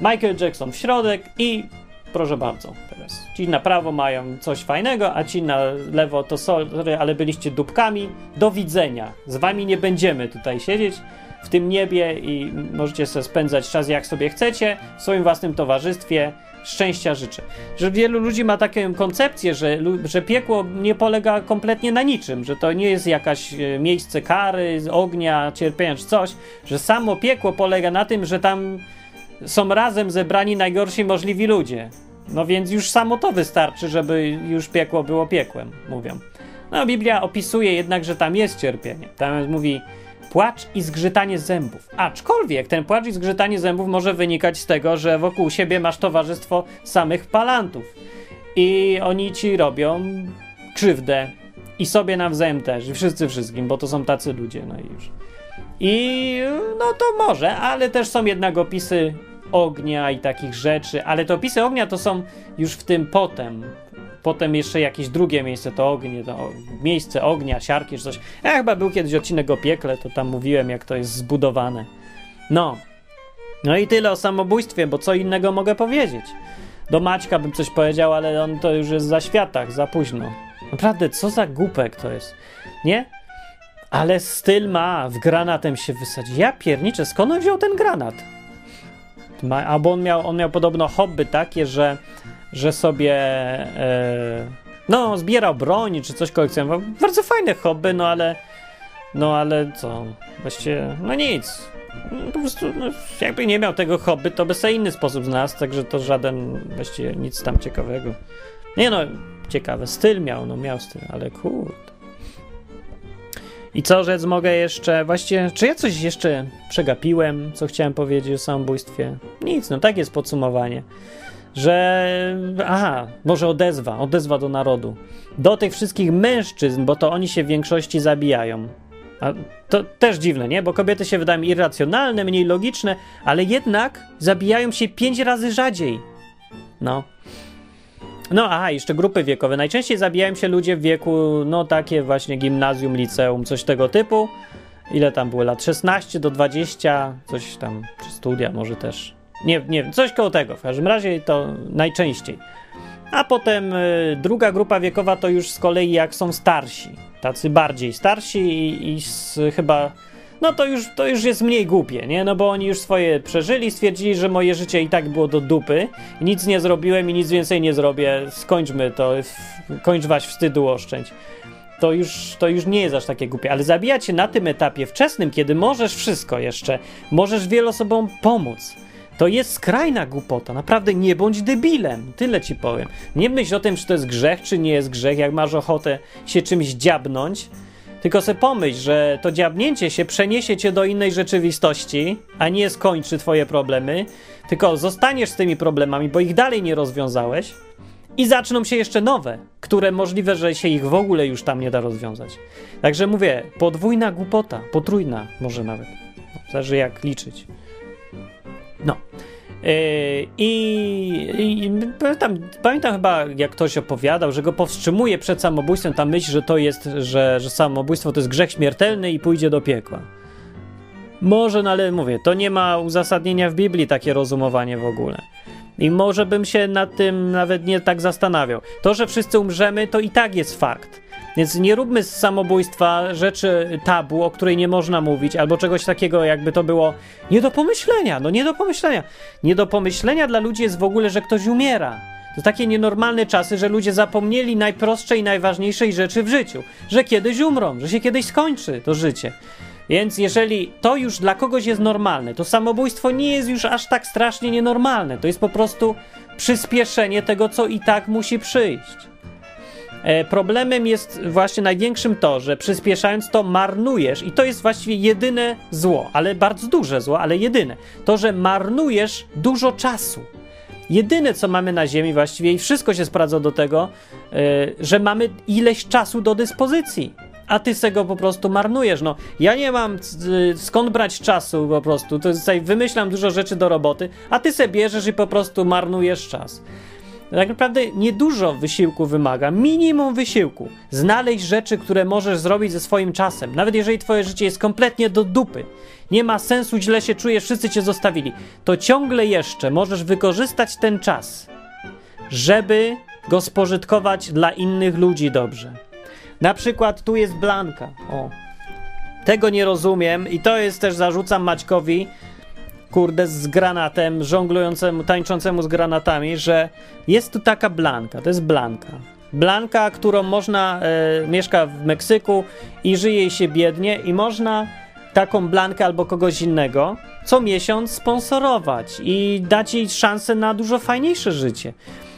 Michael Jackson w środek i proszę bardzo teraz. Ci na prawo mają coś fajnego, a ci na lewo to sorry, ale byliście dupkami. Do widzenia. Z wami nie będziemy tutaj siedzieć w tym niebie i możecie sobie spędzać czas jak sobie chcecie w swoim własnym towarzystwie szczęścia życzę. Że wielu ludzi ma taką koncepcję, że, że piekło nie polega kompletnie na niczym, że to nie jest jakaś e, miejsce kary, ognia, cierpienia czy coś, że samo piekło polega na tym, że tam są razem zebrani najgorsi możliwi ludzie. No więc już samo to wystarczy, żeby już piekło było piekłem, mówią. No, Biblia opisuje jednak, że tam jest cierpienie. Tam mówi płacz i zgrzytanie zębów. Aczkolwiek ten płacz i zgrzytanie zębów może wynikać z tego, że wokół siebie masz towarzystwo samych palantów. I oni ci robią krzywdę. I sobie nawzajem też. I wszyscy wszystkim, bo to są tacy ludzie. No i już. I no to może, ale też są jednak opisy ognia i takich rzeczy, ale te opisy ognia to są już w tym potem. Potem jeszcze jakieś drugie miejsce to ognie, to miejsce ognia, siarki czy coś. Ja chyba był kiedyś odcinek o piekle, to tam mówiłem jak to jest zbudowane. No. No i tyle o samobójstwie, bo co innego mogę powiedzieć. Do Maćka bym coś powiedział, ale on to już jest za światach, za późno. Naprawdę, co za głupek to jest. Nie? Ale styl ma, w granatem się wysadzi. Ja pierniczę, skąd on wziął ten granat? Ma, albo on miał, on miał podobno hobby takie, że, że sobie e, no, zbierał broń czy coś kolekcjonował. Bardzo fajne hobby, no ale no ale co? Właściwie, no nic. Po prostu, no, jakby nie miał tego hobby, to by sobie inny sposób znalazł, także to żaden, właściwie nic tam ciekawego. Nie no, ciekawe, styl miał, no miał styl, ale kurde. I co rzec mogę jeszcze, właściwie, czy ja coś jeszcze przegapiłem, co chciałem powiedzieć o samobójstwie? Nic, no tak jest podsumowanie. Że, aha, może odezwa, odezwa do narodu. Do tych wszystkich mężczyzn, bo to oni się w większości zabijają. A to też dziwne, nie? Bo kobiety się wydają irracjonalne, mniej logiczne, ale jednak zabijają się pięć razy rzadziej. No. No, aha, jeszcze grupy wiekowe. Najczęściej zabijają się ludzie w wieku, no takie właśnie gimnazjum, liceum, coś tego typu. Ile tam było lat? 16 do 20, coś tam, czy studia może też. Nie, nie wiem, coś koło tego. W każdym razie to najczęściej. A potem y, druga grupa wiekowa to już z kolei jak są starsi. Tacy bardziej starsi i, i z, chyba no to już, to już jest mniej głupie, nie? No bo oni już swoje przeżyli, stwierdzili, że moje życie i tak było do dupy, nic nie zrobiłem i nic więcej nie zrobię, skończmy to, kończ waś wstydu oszczędź. To już, to już nie jest aż takie głupie, ale zabijać się na tym etapie wczesnym, kiedy możesz wszystko jeszcze, możesz wielu osobom pomóc. To jest skrajna głupota. Naprawdę nie bądź debilem. Tyle ci powiem. Nie myśl o tym, czy to jest grzech, czy nie jest grzech. Jak masz ochotę się czymś dziabnąć, tylko sobie pomyśl, że to dziabnięcie się przeniesie cię do innej rzeczywistości, a nie skończy twoje problemy, tylko zostaniesz z tymi problemami, bo ich dalej nie rozwiązałeś i zaczną się jeszcze nowe, które możliwe, że się ich w ogóle już tam nie da rozwiązać. Także mówię, podwójna głupota, potrójna może nawet. Zależy jak liczyć. No. Yy, I, i pamiętam, pamiętam, chyba, jak ktoś opowiadał, że go powstrzymuje przed samobójstwem ta myśl, że to jest, że, że samobójstwo to jest grzech śmiertelny i pójdzie do piekła. Może, no ale mówię, to nie ma uzasadnienia w Biblii takie rozumowanie w ogóle. I może bym się nad tym nawet nie tak zastanawiał. To, że wszyscy umrzemy, to i tak jest fakt. Więc nie róbmy z samobójstwa rzeczy tabu, o której nie można mówić, albo czegoś takiego, jakby to było nie do pomyślenia. No nie do pomyślenia. Nie do pomyślenia dla ludzi jest w ogóle, że ktoś umiera. To takie nienormalne czasy, że ludzie zapomnieli najprostszej i najważniejszej rzeczy w życiu, że kiedyś umrą, że się kiedyś skończy to życie. Więc jeżeli to już dla kogoś jest normalne, to samobójstwo nie jest już aż tak strasznie nienormalne. To jest po prostu przyspieszenie tego, co i tak musi przyjść. E, problemem jest właśnie największym to, że przyspieszając to marnujesz, i to jest właściwie jedyne zło, ale bardzo duże zło, ale jedyne. To, że marnujesz dużo czasu. Jedyne, co mamy na Ziemi właściwie, i wszystko się sprawdza do tego, e, że mamy ileś czasu do dyspozycji a ty se go po prostu marnujesz. No, ja nie mam skąd brać czasu po prostu. To tutaj wymyślam dużo rzeczy do roboty, a ty se bierzesz i po prostu marnujesz czas tak naprawdę niedużo wysiłku wymaga, minimum wysiłku. Znaleźć rzeczy, które możesz zrobić ze swoim czasem, nawet jeżeli twoje życie jest kompletnie do dupy. Nie ma sensu, źle się czujesz, wszyscy cię zostawili. To ciągle jeszcze możesz wykorzystać ten czas, żeby go spożytkować dla innych ludzi dobrze. Na przykład tu jest Blanka. O. Tego nie rozumiem i to jest też zarzucam Maćkowi, kurde, z granatem, żonglującemu, tańczącemu z granatami, że jest tu taka Blanka, to jest Blanka. Blanka, którą można, e, mieszka w Meksyku i żyje się biednie i można taką Blankę albo kogoś innego co miesiąc sponsorować i dać jej szansę na dużo fajniejsze życie.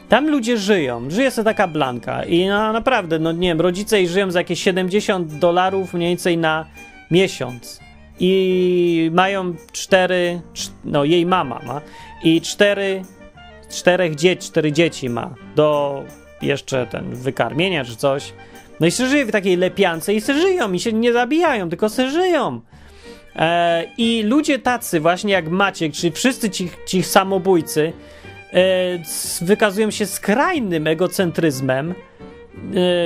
Tam ludzie żyją, żyje sobie taka blanka i no, naprawdę, no nie wiem, rodzice jej żyją za jakieś 70 dolarów mniej więcej na miesiąc i mają cztery, no jej mama ma i cztery, czterech dzieci, cztery dzieci ma do jeszcze ten wykarmienia czy coś. No i się żyje w takiej lepiance i se żyją i się nie zabijają, tylko se żyją. E, I ludzie tacy właśnie jak Maciek, czyli wszyscy ci, ci samobójcy, E, wykazują się skrajnym egocentryzmem, e,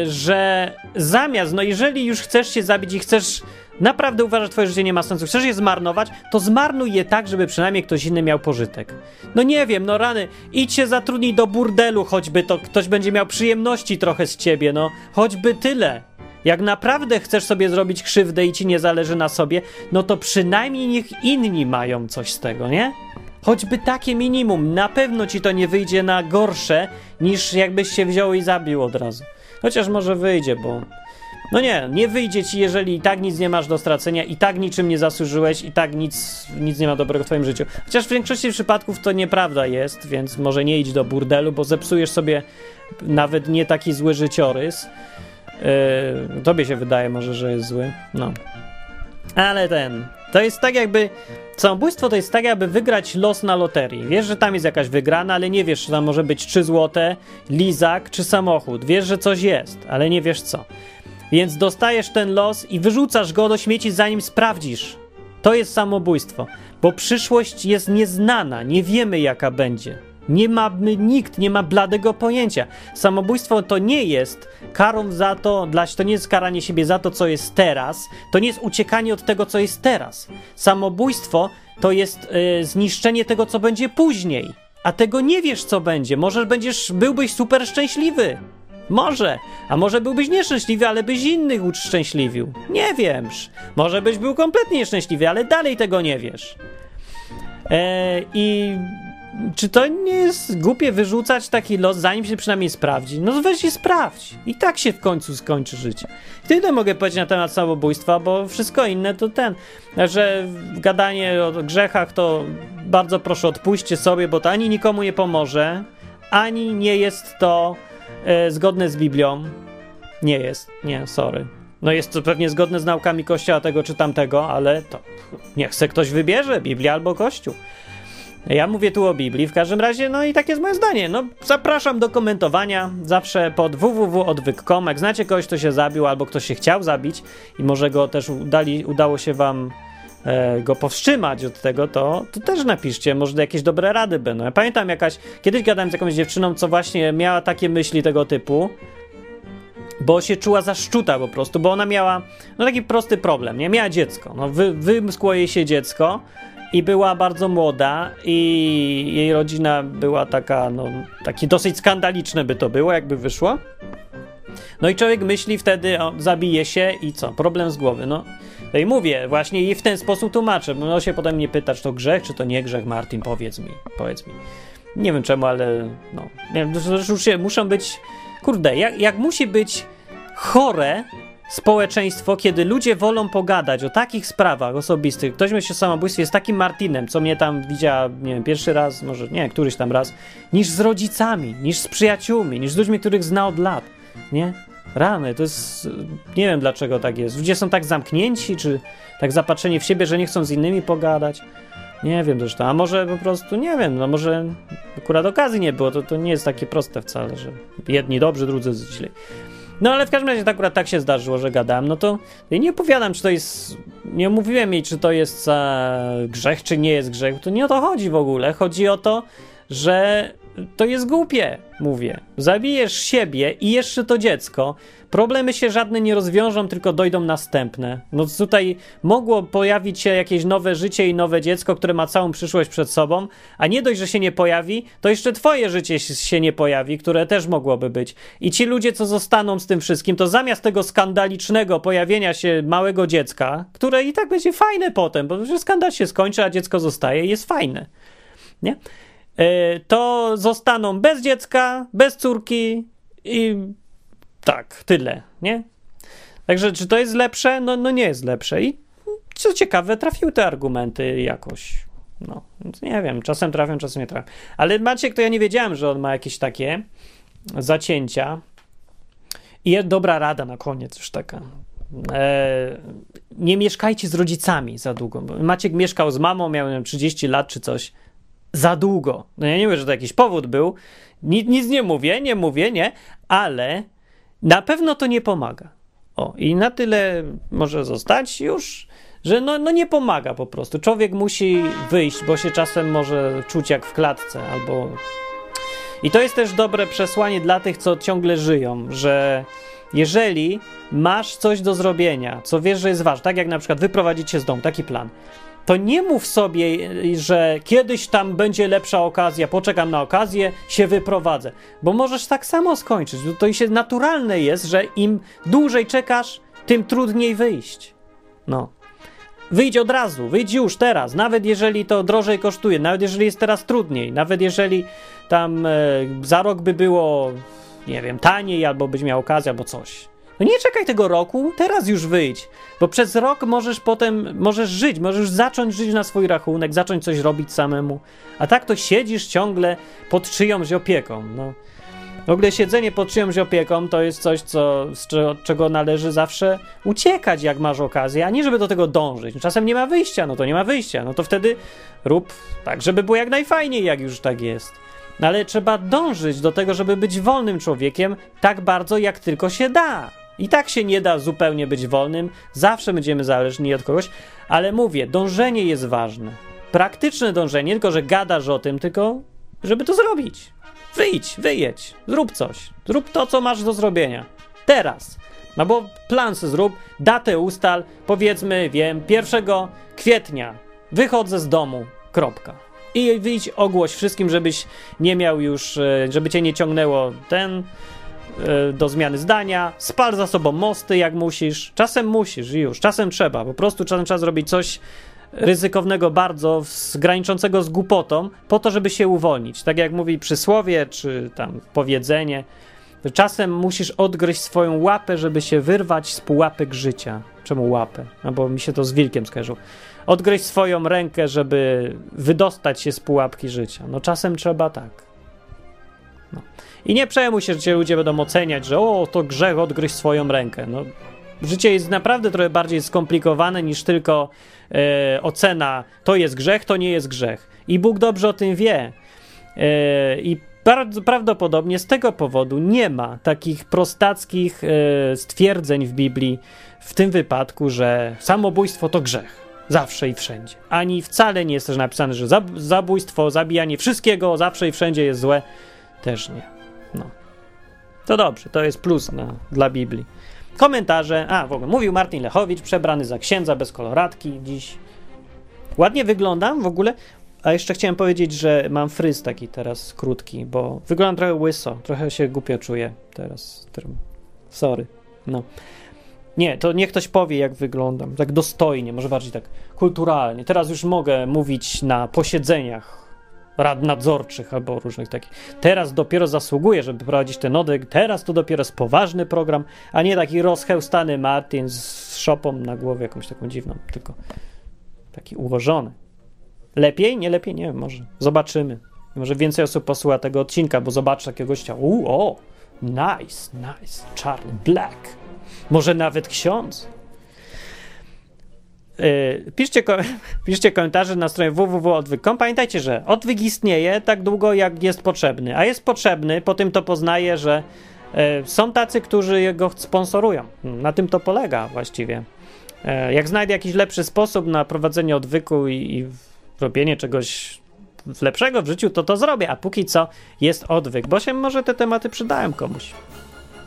że zamiast, no jeżeli już chcesz się zabić i chcesz naprawdę uważać, że twoje życie nie ma sensu, chcesz je zmarnować, to zmarnuj je tak, żeby przynajmniej ktoś inny miał pożytek. No nie wiem, no rany, idź się zatrudnij do burdelu choćby, to ktoś będzie miał przyjemności trochę z ciebie, no choćby tyle. Jak naprawdę chcesz sobie zrobić krzywdę i ci nie zależy na sobie, no to przynajmniej niech inni mają coś z tego, nie? Choćby takie minimum, na pewno ci to nie wyjdzie na gorsze, niż jakbyś się wziął i zabił od razu. Chociaż może wyjdzie, bo. No nie, nie wyjdzie ci, jeżeli i tak nic nie masz do stracenia, i tak niczym nie zasłużyłeś, i tak nic, nic nie ma dobrego w twoim życiu. Chociaż w większości przypadków to nieprawda jest, więc może nie idź do burdelu, bo zepsujesz sobie nawet nie taki zły życiorys. Yy, tobie się wydaje może, że jest zły. No. Ale ten. To jest tak jakby. Samobójstwo to jest tak, jakby wygrać los na loterii. Wiesz, że tam jest jakaś wygrana, ale nie wiesz, czy tam może być 3 złote, lizak czy samochód. Wiesz, że coś jest, ale nie wiesz co. Więc dostajesz ten los i wyrzucasz go do śmieci, zanim sprawdzisz. To jest samobójstwo, bo przyszłość jest nieznana, nie wiemy jaka będzie. Nie ma nikt, nie ma bladego pojęcia. Samobójstwo to nie jest karą za to, to nie jest karanie siebie za to, co jest teraz, to nie jest uciekanie od tego, co jest teraz. Samobójstwo to jest y, zniszczenie tego, co będzie później. A tego nie wiesz, co będzie. Może będziesz, byłbyś super szczęśliwy. Może. A może byłbyś nieszczęśliwy, ale byś innych uszczęśliwił. Nie wiesz. Może byś był kompletnie nieszczęśliwy, ale dalej tego nie wiesz. E, I czy to nie jest głupie wyrzucać taki los, zanim się przynajmniej sprawdzi? No weź i sprawdź. I tak się w końcu skończy życie. Tyle mogę powiedzieć na temat samobójstwa, bo wszystko inne to ten, że gadanie o grzechach to bardzo proszę odpuśćcie sobie, bo to ani nikomu nie pomoże, ani nie jest to e, zgodne z Biblią. Nie jest, nie, sorry. No jest to pewnie zgodne z naukami Kościoła tego czy tamtego, ale to niech se ktoś wybierze, Biblia albo Kościół. Ja mówię tu o Biblii, w każdym razie, no i takie jest moje zdanie. No, zapraszam do komentowania zawsze pod www.odwyk.com. Jak znacie kogoś, kto się zabił albo ktoś się chciał zabić i może go też udali, udało się wam go powstrzymać od tego, to, to też napiszcie, może jakieś dobre rady będą. Ja pamiętam jakaś, kiedyś gadałem z jakąś dziewczyną, co właśnie miała takie myśli tego typu, bo się czuła zaszczuta po prostu, bo ona miała no taki prosty problem, nie? Miała dziecko, no wy, wymskło jej się dziecko, i była bardzo młoda i jej rodzina była taka, no, taki dosyć skandaliczne by to było, jakby wyszło. No i człowiek myśli wtedy, o, zabije się i co? Problem z głowy. No i mówię, właśnie i w ten sposób tłumaczę. No się potem nie pyta, czy to grzech, czy to nie grzech, Martin, powiedz mi, powiedz mi. Nie wiem czemu, ale no, się, muszą być, kurde, jak, jak musi być chore społeczeństwo, kiedy ludzie wolą pogadać o takich sprawach osobistych. Ktoś myśli o samobójstwie jest takim Martinem, co mnie tam widziała, nie wiem, pierwszy raz, może nie, któryś tam raz, niż z rodzicami, niż z przyjaciółmi, niż z ludźmi, których zna od lat, nie? Rany, to jest, nie wiem dlaczego tak jest. Ludzie są tak zamknięci, czy tak zapatrzeni w siebie, że nie chcą z innymi pogadać. Nie wiem zresztą, a może po prostu, nie wiem, no może akurat okazji nie było, to, to nie jest takie proste wcale, że jedni dobrzy, drudzy źli. No ale w każdym razie akurat tak się zdarzyło, że gadałem. No to ja nie opowiadam, czy to jest. Nie mówiłem jej, czy to jest e, grzech, czy nie jest grzech. To nie o to chodzi w ogóle. Chodzi o to, że to jest głupie, mówię. Zabijesz siebie i jeszcze to dziecko. Problemy się żadne nie rozwiążą, tylko dojdą następne. No tutaj mogło pojawić się jakieś nowe życie i nowe dziecko, które ma całą przyszłość przed sobą, a nie dość, że się nie pojawi, to jeszcze twoje życie się nie pojawi, które też mogłoby być. I ci ludzie, co zostaną z tym wszystkim, to zamiast tego skandalicznego pojawienia się małego dziecka, które i tak będzie fajne potem, bo skandal się skończy, a dziecko zostaje i jest fajne. Nie? E, to zostaną bez dziecka, bez córki i tak, tyle, nie? Także czy to jest lepsze? No, no nie jest lepsze. I co ciekawe, trafiły te argumenty jakoś. No, nie wiem, czasem trafią, czasem nie trafią. Ale Maciek, to ja nie wiedziałem, że on ma jakieś takie zacięcia. I jest dobra rada na koniec już taka. E, nie mieszkajcie z rodzicami za długo. Maciek mieszkał z mamą, miał nie wiem, 30 lat czy coś. Za długo. No ja nie wiem, że to jakiś powód był. Nic, nic nie mówię, nie mówię, nie, ale na pewno to nie pomaga. O, i na tyle może zostać już, że no, no nie pomaga po prostu. Człowiek musi wyjść, bo się czasem może czuć jak w klatce albo. I to jest też dobre przesłanie dla tych, co ciągle żyją, że jeżeli masz coś do zrobienia, co wiesz, że jest ważne, tak jak na przykład wyprowadzić się z domu, taki plan, to nie mów sobie, że kiedyś tam będzie lepsza okazja, poczekam na okazję, się wyprowadzę, bo możesz tak samo skończyć. To się naturalne jest, że im dłużej czekasz, tym trudniej wyjść. No. Wyjdź od razu, wyjdź już teraz, nawet jeżeli to drożej kosztuje, nawet jeżeli jest teraz trudniej, nawet jeżeli tam e, za rok by było, nie wiem, taniej, albo byś miał okazję, albo coś. No nie czekaj tego roku, teraz już wyjdź, bo przez rok możesz potem, możesz żyć, możesz zacząć żyć na swój rachunek, zacząć coś robić samemu, a tak to siedzisz ciągle pod czyjąś opieką, no. W ogóle siedzenie pod czyjąś opieką to jest coś, co, z czego, należy zawsze uciekać, jak masz okazję, a nie żeby do tego dążyć. Czasem nie ma wyjścia, no to nie ma wyjścia, no to wtedy rób tak, żeby było jak najfajniej, jak już tak jest. No ale trzeba dążyć do tego, żeby być wolnym człowiekiem tak bardzo, jak tylko się da. I tak się nie da zupełnie być wolnym, zawsze będziemy zależni od kogoś, ale mówię, dążenie jest ważne. Praktyczne dążenie, tylko że gadasz o tym, tylko żeby to zrobić. Wyjdź, wyjedź, zrób coś. Zrób to, co masz do zrobienia. Teraz. No bo plan zrób, datę ustal, powiedzmy, wiem, 1 kwietnia wychodzę z domu, kropka. I wyjdź, ogłoś wszystkim, żebyś nie miał już, e, żeby cię nie ciągnęło ten do zmiany zdania, spal za sobą mosty jak musisz, czasem musisz już, czasem trzeba, po prostu czasem trzeba zrobić coś ryzykownego bardzo, graniczącego z głupotą, po to, żeby się uwolnić. Tak jak mówi przysłowie, czy tam powiedzenie, czasem musisz odgryźć swoją łapę, żeby się wyrwać z pułapek życia. Czemu łapę? No bo mi się to z wilkiem skojarzyło. Odgryźć swoją rękę, żeby wydostać się z pułapki życia. No czasem trzeba tak. No. I nie przejmuj się, że cię ludzie będą oceniać, że o, to grzech odgryźć swoją rękę. No, życie jest naprawdę trochę bardziej skomplikowane niż tylko e, ocena to jest grzech, to nie jest grzech. I Bóg dobrze o tym wie. E, I bardzo prawdopodobnie z tego powodu nie ma takich prostackich e, stwierdzeń w Biblii w tym wypadku, że samobójstwo to grzech. Zawsze i wszędzie. Ani wcale nie jest też napisane, że zabójstwo, zabijanie wszystkiego zawsze i wszędzie jest złe. Też nie. To dobrze, to jest plus na, dla Biblii. Komentarze. A, w ogóle mówił Martin Lechowicz, przebrany za księdza bez koloratki dziś. Ładnie wyglądam w ogóle. A jeszcze chciałem powiedzieć, że mam fryz taki teraz krótki, bo wyglądam trochę łyso. Trochę się głupio czuję teraz. Sorry. No. Nie, to niech ktoś powie, jak wyglądam. Tak dostojnie, może bardziej tak kulturalnie. Teraz już mogę mówić na posiedzeniach rad nadzorczych albo różnych takich. Teraz dopiero zasługuje, żeby prowadzić ten odwyk, teraz to dopiero jest poważny program, a nie taki rozchełstany Martin z szopą na głowie jakąś taką dziwną, tylko taki ułożony. Lepiej? Nie lepiej? Nie wiem, może. Zobaczymy. Może więcej osób posłucha tego odcinka, bo zobaczy takiego gościa. Uuu, o, nice, nice, Charlie Black. Może nawet ksiądz. Yy, piszcie, piszcie komentarze na stronie www.odwyk.com. Pamiętajcie, że odwyk istnieje tak długo, jak jest potrzebny. A jest potrzebny, po tym to poznaje, że yy, są tacy, którzy go sponsorują. Na tym to polega właściwie. Yy, jak znajdę jakiś lepszy sposób na prowadzenie odwyku i, i robienie czegoś lepszego w życiu, to to zrobię. A póki co jest odwyk, bo się może te tematy przydają komuś.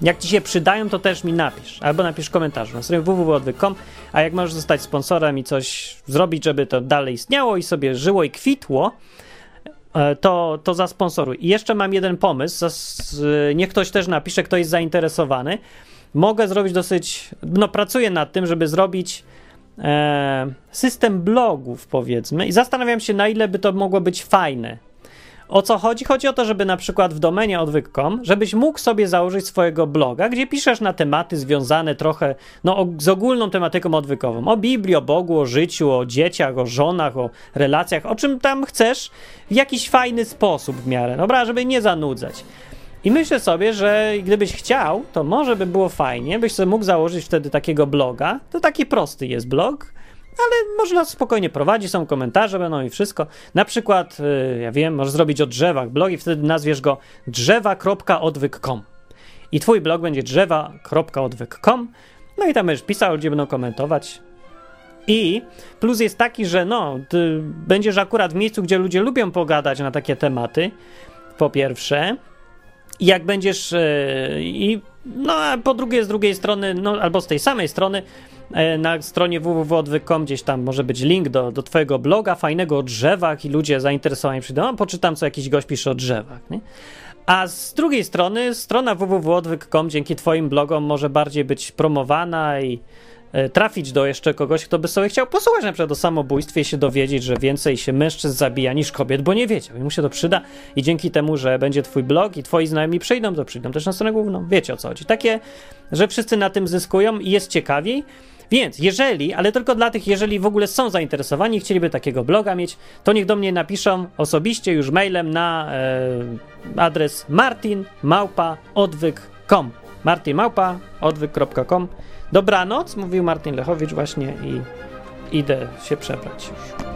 Jak ci się przydają, to też mi napisz. Albo napisz komentarz na stronie www.odwyk.com, a jak możesz zostać sponsorem i coś zrobić, żeby to dalej istniało i sobie żyło i kwitło, e, to, to zasponsoruj. I jeszcze mam jeden pomysł. Niech ktoś też napisze, kto jest zainteresowany. Mogę zrobić dosyć. No, pracuję nad tym, żeby zrobić e, system blogów, powiedzmy, i zastanawiam się, na ile by to mogło być fajne O co chodzi? Chodzi o to, żeby na przykład w domenie odwyk.com, żebyś mógł sobie założyć swojego bloga, gdzie piszesz na tematy związane trochę no, z ogólną tematyką odwykową. O Biblii, o Bogu, o życiu, o dzieciach, o żonach, o relacjach, o czym tam chcesz w jakiś fajny sposób w miarę, dobra, żeby nie zanudzać. I myślę sobie, że gdybyś chciał, to może by było fajnie, byś sobie mógł założyć wtedy takiego bloga. To taki prosty jest blog, ale można spokojnie prowadzić, są komentarze, będą i wszystko. Na przykład, y, ja wiem, możesz zrobić o drzewach blog i wtedy nazwiesz go drzewa.odwyk.com. I twój blog będzie drzewa.odwyk.com. No i tam będziesz pisał, ludzie będą komentować. I plus jest taki, że no, będziesz akurat w miejscu, gdzie ludzie lubią pogadać na takie tematy, po pierwsze. Jak będziesz. Yy, I no, a po drugie, z drugiej strony, no, albo z tej samej strony, na stronie www.odwyk.com gdzieś tam może być link do, do twojego bloga fajnego o drzewach i ludzie zainteresowani przyjdą, no, poczytam, co jakiś gość pisze o drzewach, nie? A z drugiej strony, strona www.odwyk.com dzięki twoim blogom może bardziej być promowana i E, trafić do jeszcze kogoś, kto by sobie chciał posłuchać na przykład o samobójstwie i się dowiedzieć, że więcej się mężczyzn zabija niż kobiet, bo nie wiedział i mu się to przyda i dzięki temu, że będzie twój blog i twoi znajomi przyjdą, to przyjdą też na stronę główną. Wiecie o co chodzi. Takie, że wszyscy na tym zyskują i jest ciekawiej. Więc jeżeli, ale tylko dla tych, jeżeli w ogóle są zainteresowani i chcieliby takiego bloga mieć, to niech do mnie napiszą osobiście już mailem na e, adres martinmałpa.odwyk.com martinmałpa.odwyk.com Dobranoc, mówił Martin Lechowicz właśnie i idę się przebrać już.